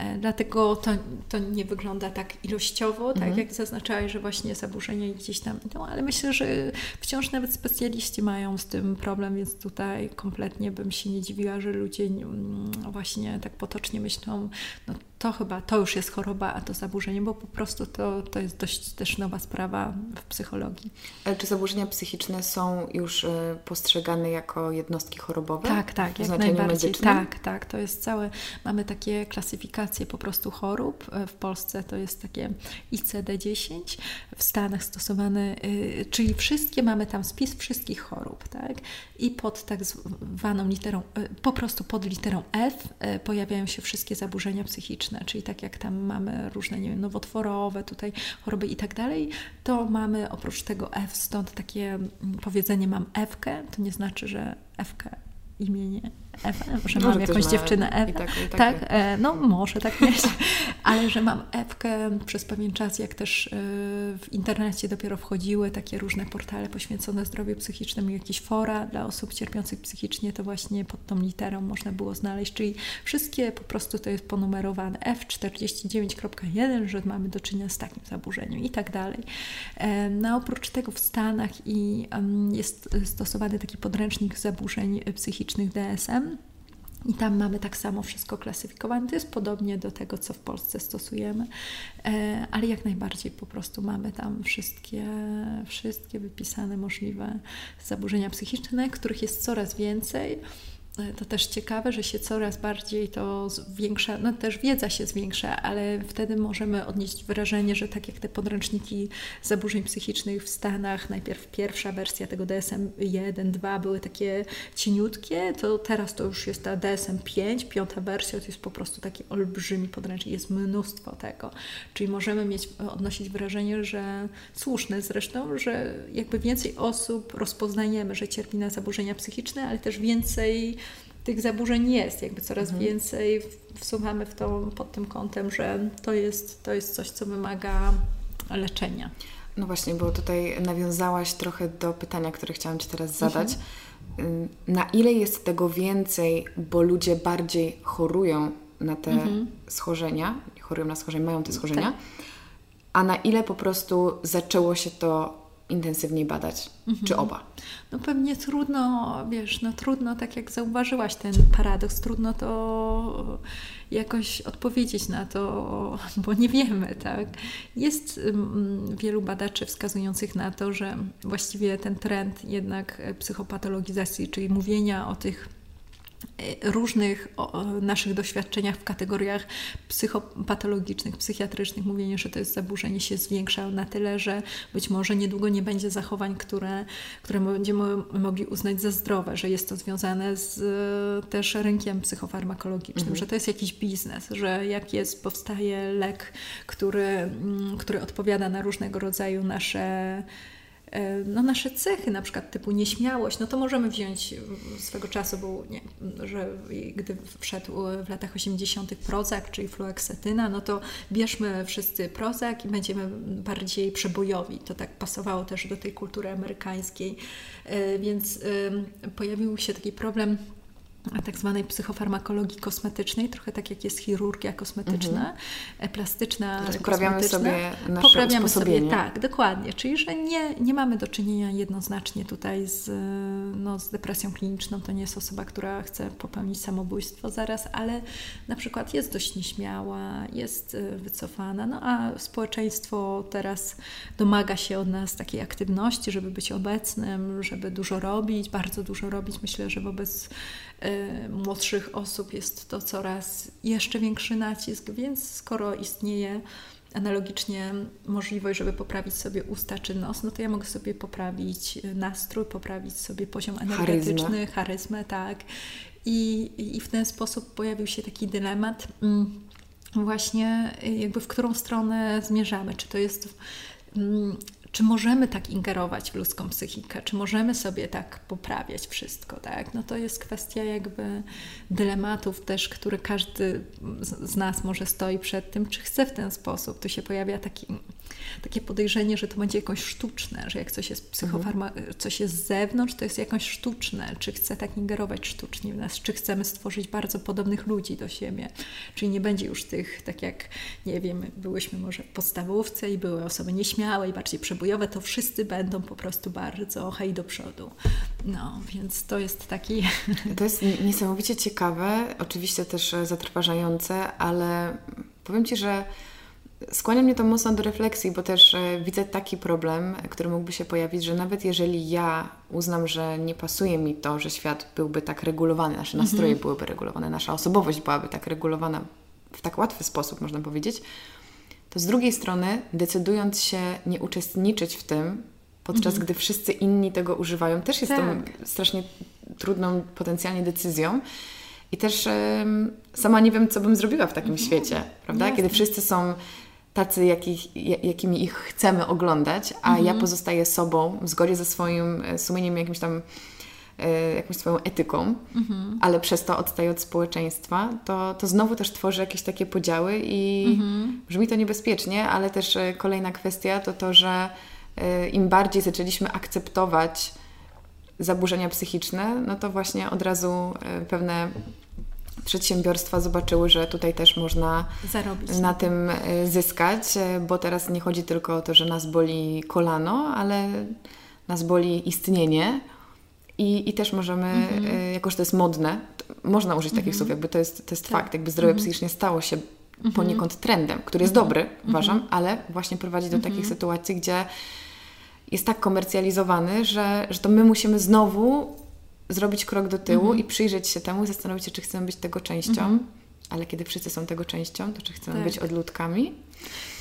Speaker 2: E, dlatego to, to nie wygląda tak ilościowo, tak mhm. jak zaznaczałeś, że właśnie zaburzenia gdzieś tam idą, ale myślę, że wciąż nawet specjaliści mają z tym problem, więc tutaj kompletnie bym się nie dziwiła, że ludzie mm, właśnie tak potocznie myślą, no to chyba to już jest choroba, a to zaburzenie, bo po prostu to, to jest dość też nowa sprawa w psychologii.
Speaker 1: Ale czy zaburzenia psychiczne są już y, postrzegane jako jednostki chorobowe?
Speaker 2: Tak, tak, jak najbardziej. Medycznym? Tak, tak, to jest całe, mamy takie klasyfikacje po prostu chorób. E, w Polsce to jest takie ICD-10, w Stanach stosowane, y, czyli wszystkie, mamy tam spis wszystkich chorób, tak? I pod tak zwaną literą, po prostu pod literą F pojawiają się wszystkie zaburzenia psychiczne czyli tak jak tam mamy różne, nie wiem, nowotworowe, tutaj choroby i tak dalej, to mamy oprócz tego F, stąd takie mm, powiedzenie mam Ewkę, to nie znaczy, że Ewkę imienie Ewę, że mam jakąś dziewczynę Ewę. Tak, tak, e, no może tak mieć, *laughs* ale że mam Ewkę przez pewien czas, jak też e, w internecie dopiero wchodziły takie różne portale poświęcone zdrowiu psychicznemu, jakieś fora dla osób cierpiących psychicznie, to właśnie pod tą literą można było znaleźć, czyli wszystkie po prostu to jest ponumerowane F49.1, że mamy do czynienia z takim zaburzeniem i tak dalej. E, no oprócz tego w Stanach i jest stosowany taki podręcznik zaburzeń psychicznych DSM, i tam mamy tak samo wszystko klasyfikowane. To jest podobnie do tego, co w Polsce stosujemy, e, ale jak najbardziej po prostu mamy tam wszystkie, wszystkie wypisane możliwe zaburzenia psychiczne, których jest coraz więcej. To też ciekawe, że się coraz bardziej to zwiększa, no też wiedza się zwiększa, ale wtedy możemy odnieść wrażenie, że tak jak te podręczniki zaburzeń psychicznych w Stanach, najpierw pierwsza wersja tego DSM-1, 2 były takie cieniutkie, to teraz to już jest ta DSM-5, piąta wersja, to jest po prostu taki olbrzymi podręcznik, jest mnóstwo tego. Czyli możemy mieć, odnosić wrażenie, że słuszne zresztą, że jakby więcej osób rozpoznajemy, że cierpi na zaburzenia psychiczne, ale też więcej tych zaburzeń jest, jakby coraz mhm. więcej wsłuchamy w to pod tym kątem, że to jest, to jest coś, co wymaga leczenia.
Speaker 1: No właśnie, bo tutaj nawiązałaś trochę do pytania, które chciałam Ci teraz zadać. Mhm. Na ile jest tego więcej, bo ludzie bardziej chorują na te mhm. schorzenia, chorują na schorzenia, mają te schorzenia, tak. a na ile po prostu zaczęło się to intensywniej badać? Mhm. Czy oba?
Speaker 2: No pewnie trudno, wiesz, no trudno, tak jak zauważyłaś ten paradoks, trudno to jakoś odpowiedzieć na to, *laughs* bo nie wiemy, tak. Jest um, wielu badaczy wskazujących na to, że właściwie ten trend jednak psychopatologizacji, czyli mówienia o tych różnych naszych doświadczeniach w kategoriach psychopatologicznych, psychiatrycznych, mówienie, że to jest zaburzenie się zwiększa na tyle, że być może niedługo nie będzie zachowań, które, które będziemy mogli uznać za zdrowe, że jest to związane z też rynkiem psychofarmakologicznym, mhm. że to jest jakiś biznes, że jak jest, powstaje lek, który, mm, który odpowiada na różnego rodzaju nasze E, no, nasze cechy, na przykład typu nieśmiałość, no to możemy wziąć swego czasu, był, nie, że gdy wszedł w latach 80. Prozak, czyli fluoksetyna, no to bierzmy wszyscy Prozak i będziemy bardziej przebojowi. To tak pasowało też do tej kultury amerykańskiej, e, więc pojawił się taki problem tak zwanej psychofarmakologii kosmetycznej, trochę tak jak jest chirurgia kosmetyczna, mm -hmm. plastyczna,
Speaker 1: Czyli poprawiamy sobie nasze poprawiamy sobie,
Speaker 2: tak, dokładnie. Czyli, że nie, nie mamy do czynienia jednoznacznie tutaj z, no, z depresją kliniczną. To nie jest osoba, która chce popełnić samobójstwo zaraz, ale na przykład jest dość nieśmiała, jest e, wycofana, no a społeczeństwo teraz domaga się od nas takiej aktywności, żeby być obecnym, żeby dużo robić, bardzo dużo robić. Myślę, że wobec młodszych osób jest to coraz jeszcze większy nacisk, więc skoro istnieje analogicznie możliwość, żeby poprawić sobie usta czy nos, no to ja mogę sobie poprawić nastrój, poprawić sobie poziom energetyczny, charyzmę, charyzmę tak. I, I w ten sposób pojawił się taki dylemat, mm, właśnie jakby w którą stronę zmierzamy. Czy to jest mm, czy możemy tak ingerować w ludzką psychikę, czy możemy sobie tak poprawiać wszystko, tak? No to jest kwestia jakby dylematów też, który każdy z nas może stoi przed tym, czy chce w ten sposób. Tu się pojawia taki takie podejrzenie, że to będzie jakoś sztuczne, że jak coś jest psychofarma, coś jest z zewnątrz, to jest jakoś sztuczne, czy chce tak ingerować sztucznie w nas, czy chcemy stworzyć bardzo podobnych ludzi do siebie, czyli nie będzie już tych, tak jak, nie wiem, byłyśmy może w podstawówce i były osoby nieśmiałe i bardziej przebojowe, to wszyscy będą po prostu bardzo hej do przodu. No, więc to jest taki... *laughs*
Speaker 1: To jest niesamowicie ciekawe, oczywiście też zatrważające, ale powiem Ci, że Skłania mnie to mocno do refleksji, bo też e, widzę taki problem, który mógłby się pojawić, że nawet jeżeli ja uznam, że nie pasuje mi to, że świat byłby tak regulowany, nasze mhm. nastroje -hmm. byłyby regulowane, nasza osobowość byłaby tak regulowana w tak łatwy sposób, można powiedzieć, to z drugiej strony, decydując się nie uczestniczyć w tym, podczas -hmm. gdy wszyscy inni tego używają, też jest tak. to strasznie trudną potencjalnie decyzją. I też um, sama nie wiem, co bym zrobiła w takim -hmm. świecie, prawda? Jasne. Kiedy wszyscy są tacy, jakich, jakimi ich chcemy oglądać, a mhm. ja pozostaję sobą w zgodzie ze swoim e, sumieniem, jakimś tam e, jakąś swoją etyką, mhm. ale przez to odstaję od społeczeństwa, to, to znowu też tworzy jakieś takie podziały i mhm. brzmi to niebezpiecznie, ale też e, kolejna kwestia to to, że im bardziej zaczęliśmy akceptować zaburzenia psychiczne, no to właśnie od razu pewne przedsiębiorstwa zobaczyły, że tutaj też można Zarobić. na tym e, zyskać, e, bo teraz nie chodzi tylko o to, że nas boli kolano, ale nas boli istnienie. I, i też możemy, mhm. E, jako że to jest modne, można użyć takich mhm. słów, jakby to jest, to jest tak. fakt, jakby zdrowie mhm. psychicznie stało się mhm. poniekąd trendem, który jest dobry, uważam, ale właśnie prowadzi do takich sytuacji, gdzie jest tak komercjalizowany, że, że to my musimy znowu zrobić krok do tyłu mhm. i przyjrzeć się temu, zastanowić się, czy chcemy być tego częścią. Mhm. Ale kiedy wszyscy są tego częścią, to czy chcemy tak. być odludkami?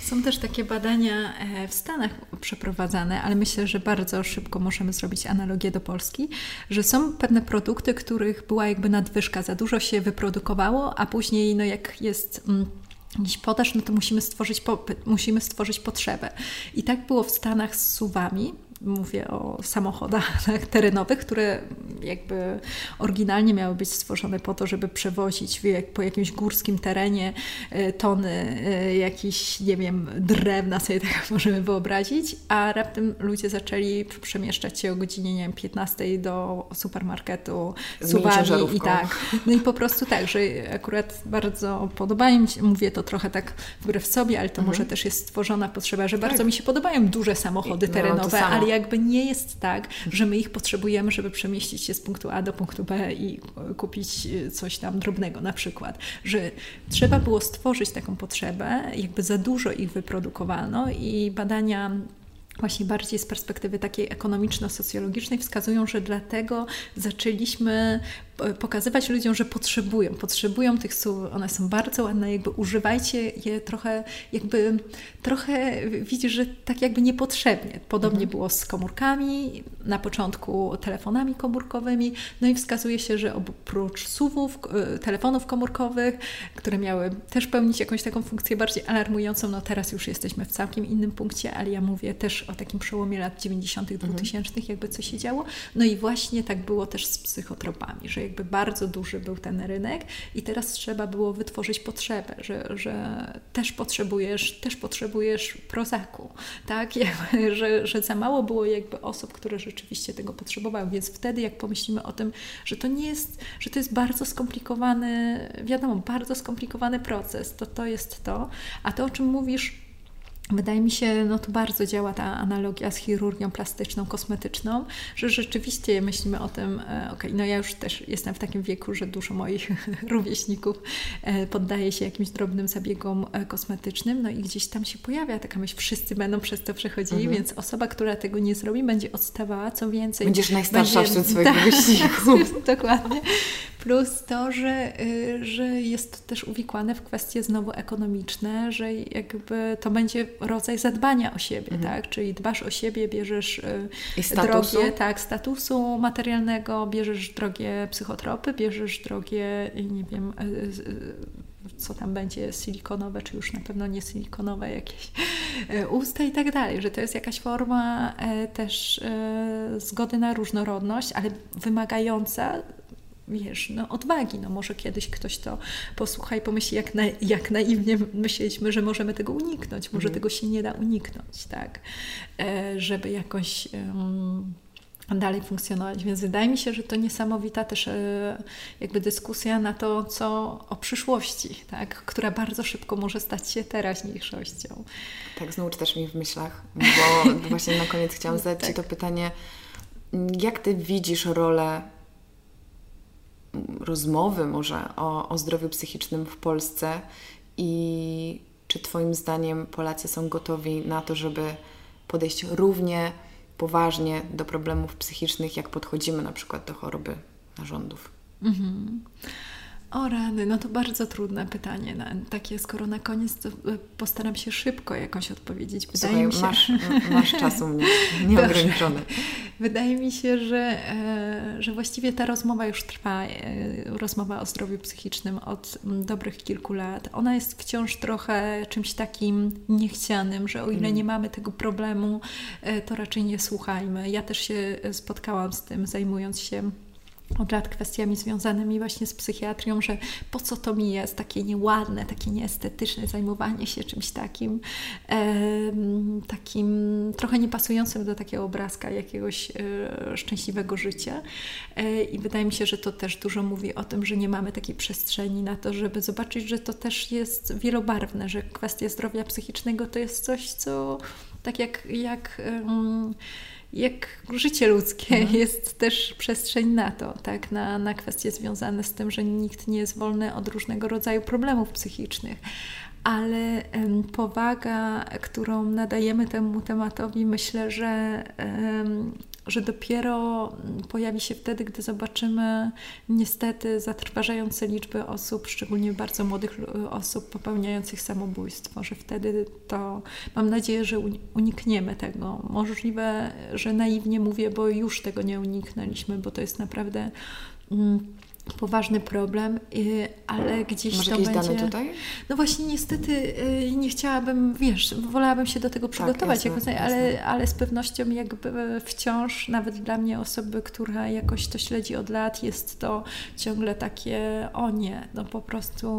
Speaker 2: Są też takie badania e, w Stanach przeprowadzane, ale myślę, że bardzo szybko możemy zrobić analogię do Polski, że są pewne produkty, których była jakby nadwyżka, za dużo się wyprodukowało, a później, no jak jest. Mm, jakiś podaż, no to musimy stworzyć popyt, musimy stworzyć potrzebę. I tak było w Stanach z suwami, mówię o samochodach *laughs* terenowych, które jakby oryginalnie miały być stworzone po to, żeby przewozić po jakimś górskim terenie e, tony e, jakichś, nie wiem, drewna sobie *laughs* tak możemy wyobrazić, a raptem ludzie zaczęli przemieszczać się o godzinie, nie wiem, 15 do supermarketu suwami i tak. No i po prostu tak, że akurat bardzo podobają mi się, mówię to trochę tak wbrew sobie, ale to mhm. może też jest stworzona potrzeba, że tak. bardzo mi się podobają duże samochody no, terenowe, ale jakby nie jest tak, że my ich potrzebujemy, żeby przemieścić się z punktu A do punktu B i kupić coś tam drobnego na przykład. Że trzeba było stworzyć taką potrzebę, jakby za dużo ich wyprodukowano i badania właśnie bardziej z perspektywy takiej ekonomiczno-socjologicznej wskazują, że dlatego zaczęliśmy pokazywać ludziom, że potrzebują, potrzebują tych słów, one są bardzo ładne, jakby używajcie je trochę, jakby trochę widzisz, że tak jakby niepotrzebnie. Podobnie mhm. było z komórkami, na początku telefonami komórkowymi, no i wskazuje się, że oprócz suwów, e, telefonów komórkowych, które miały też pełnić jakąś taką funkcję bardziej alarmującą, no teraz już jesteśmy w całkiem innym punkcie, ale ja mówię też o takim przełomie lat 90., 2000, mhm. jakby co się działo. No i właśnie tak było też z psychotropami, że jakby bardzo duży był ten rynek i teraz trzeba było wytworzyć potrzebę, że, że też potrzebujesz, też potrzebujesz prozaku, tak? *laughs* Jakby, że, że za mało było jakby osób, które rzeczywiście tego potrzebowały, więc wtedy jak pomyślimy o tym, że to nie jest, że to jest bardzo skomplikowany, wiadomo, bardzo skomplikowany proces, to to jest to, a to o czym mówisz, Wydaje mi się, no to bardzo działa ta analogia z chirurgią plastyczną, kosmetyczną, że rzeczywiście myślimy o tym, e, ok, no ja już też jestem w takim wieku, że dużo moich *laughs* rówieśników e, poddaje się jakimś drobnym zabiegom e, kosmetycznym, no i gdzieś tam się pojawia taka myśl, wszyscy będą przez to przechodzili, mhm. więc osoba, która tego nie zrobi, będzie odstawała, co więcej.
Speaker 1: Będziesz najstarsza będzie, wśród *laughs* swoich tak, rówieśników. *laughs*
Speaker 2: Dokładnie. Plus to, że, y, że jest też uwikłane w kwestie znowu ekonomiczne, że jakby to będzie rodzaj zadbania o siebie, mhm. tak? Czyli dbasz o siebie, bierzesz y, drogie, tak, statusu materialnego, bierzesz drogie psychotropy, bierzesz drogie, nie wiem, y, co tam będzie, silikonowe, czy już na pewno nie silikonowe jakieś usta i tak dalej, że to jest jakaś forma też zgody na różnorodność, ale wymagająca wiesz, no odwagi. No może kiedyś ktoś to posłucha i pomyśli, jak, na, jak naiwnie myśleliśmy, że możemy tego uniknąć. Może mhm. tego się nie da uniknąć, tak? E, żeby jakoś... Um, dalej funkcjonować. Więc wydaje mi się, że to niesamowita też e, jakby dyskusja na to, co o przyszłości, tak? która bardzo szybko może stać się teraźniejszością.
Speaker 1: Tak, znowu czytasz mi w myślach, bo właśnie na koniec chciałam *laughs* zadać tak. Ci to pytanie, jak Ty widzisz rolę rozmowy może o, o zdrowiu psychicznym w Polsce i czy Twoim zdaniem Polacy są gotowi na to, żeby podejść równie poważnie do problemów psychicznych, jak podchodzimy na przykład do choroby narządów? Mhm.
Speaker 2: O rany, no to bardzo trudne pytanie. Na, takie, skoro na koniec, to e, postaram się szybko jakoś odpowiedzieć.
Speaker 1: Wydaje Słuchaj, mi się... masz, *laughs* masz czas u mnie, *laughs* nieograniczony.
Speaker 2: Wydaje mi się, że, e, że właściwie ta rozmowa już trwa, e, rozmowa o zdrowiu psychicznym od dobrych kilku lat. Ona jest wciąż trochę czymś takim niechcianym, że o ile mm. nie mamy tego problemu, to raczej nie słuchajmy. Ja też się spotkałam z tym, zajmując się od lat kwestiami związanymi właśnie z psychiatrią, że po co to mi jest takie nieładne, takie nieestetyczne zajmowanie się czymś takim, e, takim trochę niepasującym do takiego obrazka jakiegoś e, szczęśliwego życia. E, I wydaje mi się, że to też dużo mówi o tym, że nie mamy takiej przestrzeni na to, żeby zobaczyć, że to też jest wielobarwne, że kwestia zdrowia psychicznego to jest coś, co tak jak, jak um, jak życie ludzkie mhm. jest też przestrzeń na to, tak? na, na kwestie związane z tym, że nikt nie jest wolny od różnego rodzaju problemów psychicznych. Ale um, powaga, którą nadajemy temu tematowi, myślę, że um, że dopiero pojawi się wtedy, gdy zobaczymy niestety zatrważające liczby osób, szczególnie bardzo młodych osób popełniających samobójstwo, że wtedy to mam nadzieję, że unikniemy tego. Możliwe, że naiwnie mówię, bo już tego nie uniknęliśmy, bo to jest naprawdę mm, poważny problem, y, ale gdzieś
Speaker 1: Masz
Speaker 2: to
Speaker 1: jakieś
Speaker 2: będzie...
Speaker 1: dane tutaj?
Speaker 2: No właśnie niestety y, nie chciałabym, wiesz, wolałabym się do tego
Speaker 1: Tak,
Speaker 2: przygotować,
Speaker 1: jasne,
Speaker 2: jakoś, ale,
Speaker 1: jasne.
Speaker 2: ale z pewnością jakby wciąż, nawet dla mnie osoby, która jakoś to śledzi od lat, jest to ciągle takie, o nie, no po prostu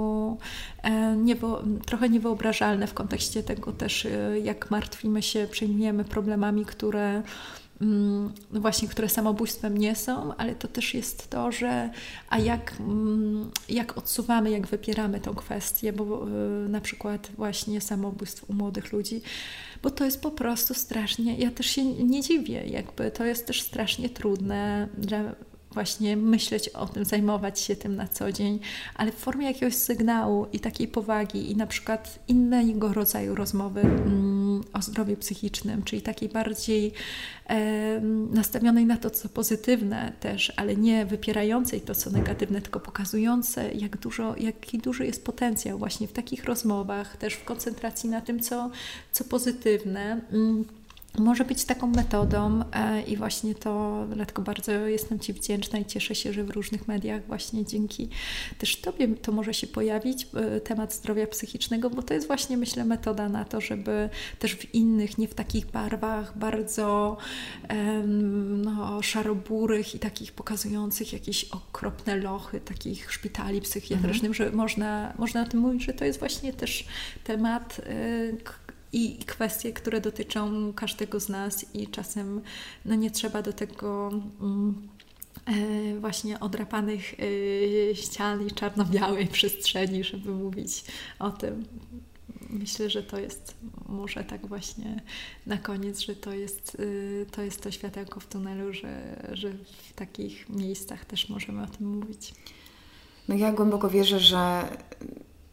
Speaker 2: e, niewo, trochę niewyobrażalne w kontekście tego też, y, jak martwimy się, przejmujemy problemami, które właśnie, które samobójstwem nie są, ale to też jest to, że a jak, mm, jak odsuwamy, jak wypieramy tą kwestię, bo y, na przykład właśnie samobójstw u młodych ludzi, bo to jest po prostu strasznie, ja też się nie dziwię, jakby to jest też strasznie trudne dla właśnie myśleć o tym, zajmować się tym na co dzień, ale w formie jakiegoś sygnału i takiej powagi i na przykład innego rodzaju rozmowy mm, o zdrowiu psychicznym, czyli takiej bardziej e, nastawionej na to, co pozytywne też, ale nie wypierającej to, co negatywne, tylko pokazujące, jak dużo, jaki duży jest potencjał właśnie w takich rozmowach, też w koncentracji na tym, co, co pozytywne. Mm może być taką metodą e, i właśnie to, dlatego bardzo jestem Ci wdzięczna i cieszę się, że w różnych mediach właśnie dzięki też Tobie to może się pojawić, e, temat zdrowia psychicznego, bo to jest właśnie myślę metoda na to, żeby też w innych, nie w takich barwach bardzo no, szaroburych i takich pokazujących jakieś okropne lochy takich szpitali psychiatrycznych, mhm. że można, można o tym mówić, że to jest właśnie też temat, e, i kwestie, które dotyczą każdego z nas i czasem no nie trzeba do tego mm, e, właśnie odrapanych e, ścian i czarno-białej *laughs* przestrzeni, żeby mówić o tym. Myślę, że to jest może tak właśnie na koniec, że to jest, e, to jest to światełko w tunelu, że, że w takich miejscach też możemy o tym mówić.
Speaker 1: No ja głęboko wierzę, że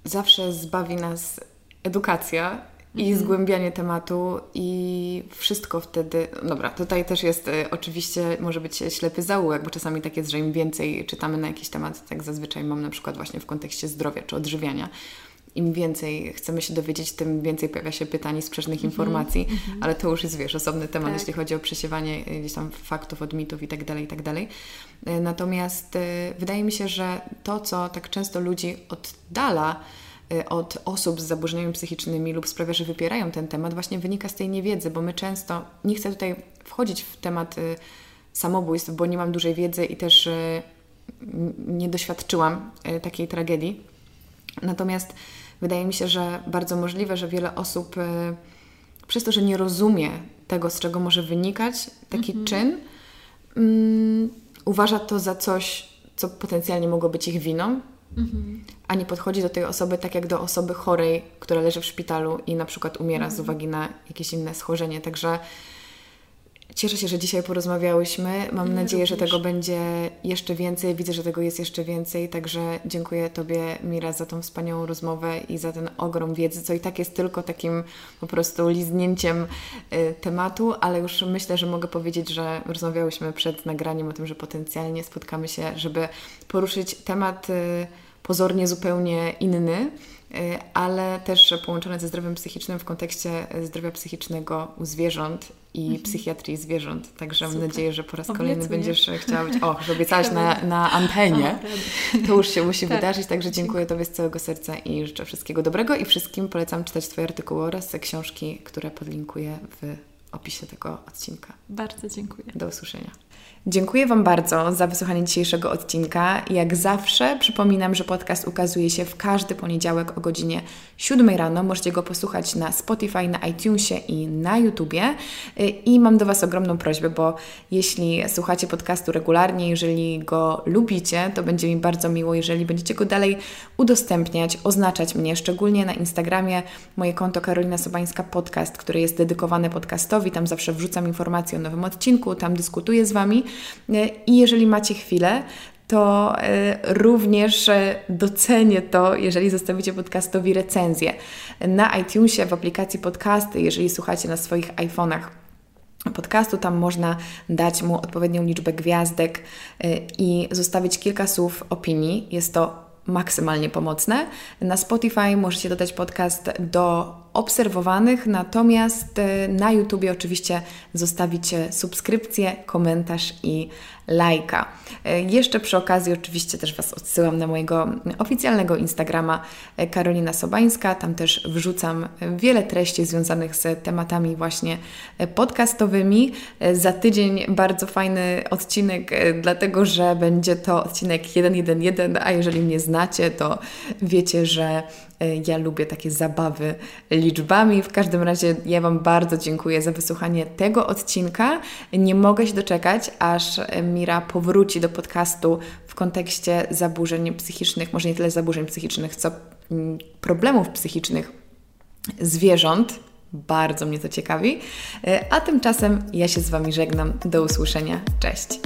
Speaker 1: zawsze zbawi nas edukacja i mhm. zgłębianie tematu i wszystko wtedy. Dobra, tutaj też jest y, oczywiście, może być ślepy zaułek, bo czasami tak jest, że im więcej czytamy na jakiś temat, tak zazwyczaj mam na przykład właśnie w kontekście zdrowia czy odżywiania, im więcej chcemy się dowiedzieć, tym więcej pojawia się pytań i sprzecznych mm -hmm, informacji, mm -hmm. ale to już jest, wiesz, osobny temat, tak. jeśli chodzi o przesiewanie y, gdzieś tam faktów od mitów i tak dalej, i tak dalej. Y, natomiast y, wydaje mi się, że to, co tak często ludzi oddala, od osób z zaburzeniami psychicznymi lub sprawia, że wypierają ten temat, właśnie wynika z tej niewiedzy, bo my często, nie chcę tutaj wchodzić w temat y, samobójstw, bo nie mam dużej wiedzy i też y, nie doświadczyłam takiej tragedii. Natomiast wydaje mi się, że bardzo możliwe, że wiele osób przez to, że nie rozumie tego, z czego może wynikać taki mhm. czyn, um, uważa to za coś, co potencjalnie mogło być ich winą, Mhm. A nie podchodzi do tej osoby tak jak do osoby chorej, która leży w szpitalu i na przykład umiera mhm. z uwagi na jakieś inne schorzenie. Także cieszę się, że dzisiaj porozmawiałyśmy. Mam ja nadzieję, również. że tego będzie jeszcze więcej. Widzę, że tego jest jeszcze więcej. Także dziękuję Tobie, Mira, za tą wspaniałą rozmowę i za ten ogrom wiedzy, co i tak jest tylko takim po prostu liznięciem y, tematu, ale już myślę, że mogę powiedzieć, że rozmawiałyśmy przed nagraniem o tym, że potencjalnie spotkamy się, żeby poruszyć temat. Y, pozornie zupełnie inny, y, ale też połączone ze zdrowiem psychicznym w kontekście zdrowia psychicznego u zwierząt i mhm. psychiatrii zwierząt. Także Super. mam nadzieję, że po raz kolejny Obiecuję. będziesz chciała być, o, że obiecałaś na, na antenie. To już się musi tak. wydarzyć, także dziękuję Tobie z całego serca i życzę wszystkiego dobrego i wszystkim polecam czytać Twoje artykuły oraz książki, które podlinkuję w opisie tego odcinka.
Speaker 2: Bardzo dziękuję.
Speaker 1: Do usłyszenia. Dziękuję Wam bardzo za wysłuchanie dzisiejszego odcinka. Jak zawsze przypominam, że podcast ukazuje się w każdy poniedziałek o godzinie 7 rano. Możecie go posłuchać na Spotify, na iTunesie i na YouTubie. I mam do Was ogromną prośbę, bo jeśli słuchacie podcastu regularnie, jeżeli go lubicie, to będzie mi bardzo miło, jeżeli będziecie go dalej udostępniać, oznaczać mnie, szczególnie na Instagramie moje konto Karolina Sobańska Podcast, które jest dedykowane podcastowi. Tam zawsze wrzucam informacje o nowym odcinku, tam dyskutuję z Wami. I jeżeli macie chwilę, to e, również e, docenię to, jeżeli zostawicie podcastowi recenzję na iTunesie, w aplikacji podcasty, jeżeli słuchacie na swoich iPhone'ach podcastu. Tam można dać mu odpowiednią liczbę gwiazdek e, i zostawić kilka słów opinii. Jest to maksymalnie pomocne. Na Spotify możecie dodać podcast do obserwowanych, natomiast e, na YouTubie oczywiście zostawicie subskrypcję, komentarz i lajka. E, jeszcze przy okazji oczywiście też Was odsyłam na mojego oficjalnego Instagrama Karolina Sobańska. Tam też wrzucam wiele treści związanych z tematami właśnie podcastowymi. Za tydzień bardzo fajny odcinek, dlatego że będzie to odcinek 111, a jeżeli mnie znacie, to wiecie, że ja lubię takie zabawy liczbami. W każdym razie ja Wam bardzo dziękuję za wysłuchanie tego odcinka. Nie mogę się doczekać, aż Mira powróci do podcastu w kontekście zaburzeń psychicznych, może nie tyle zaburzeń psychicznych, co mm, problemów psychicznych zwierząt. Bardzo mnie to ciekawi. A tymczasem ja się z Wami żegnam. Do usłyszenia. Cześć.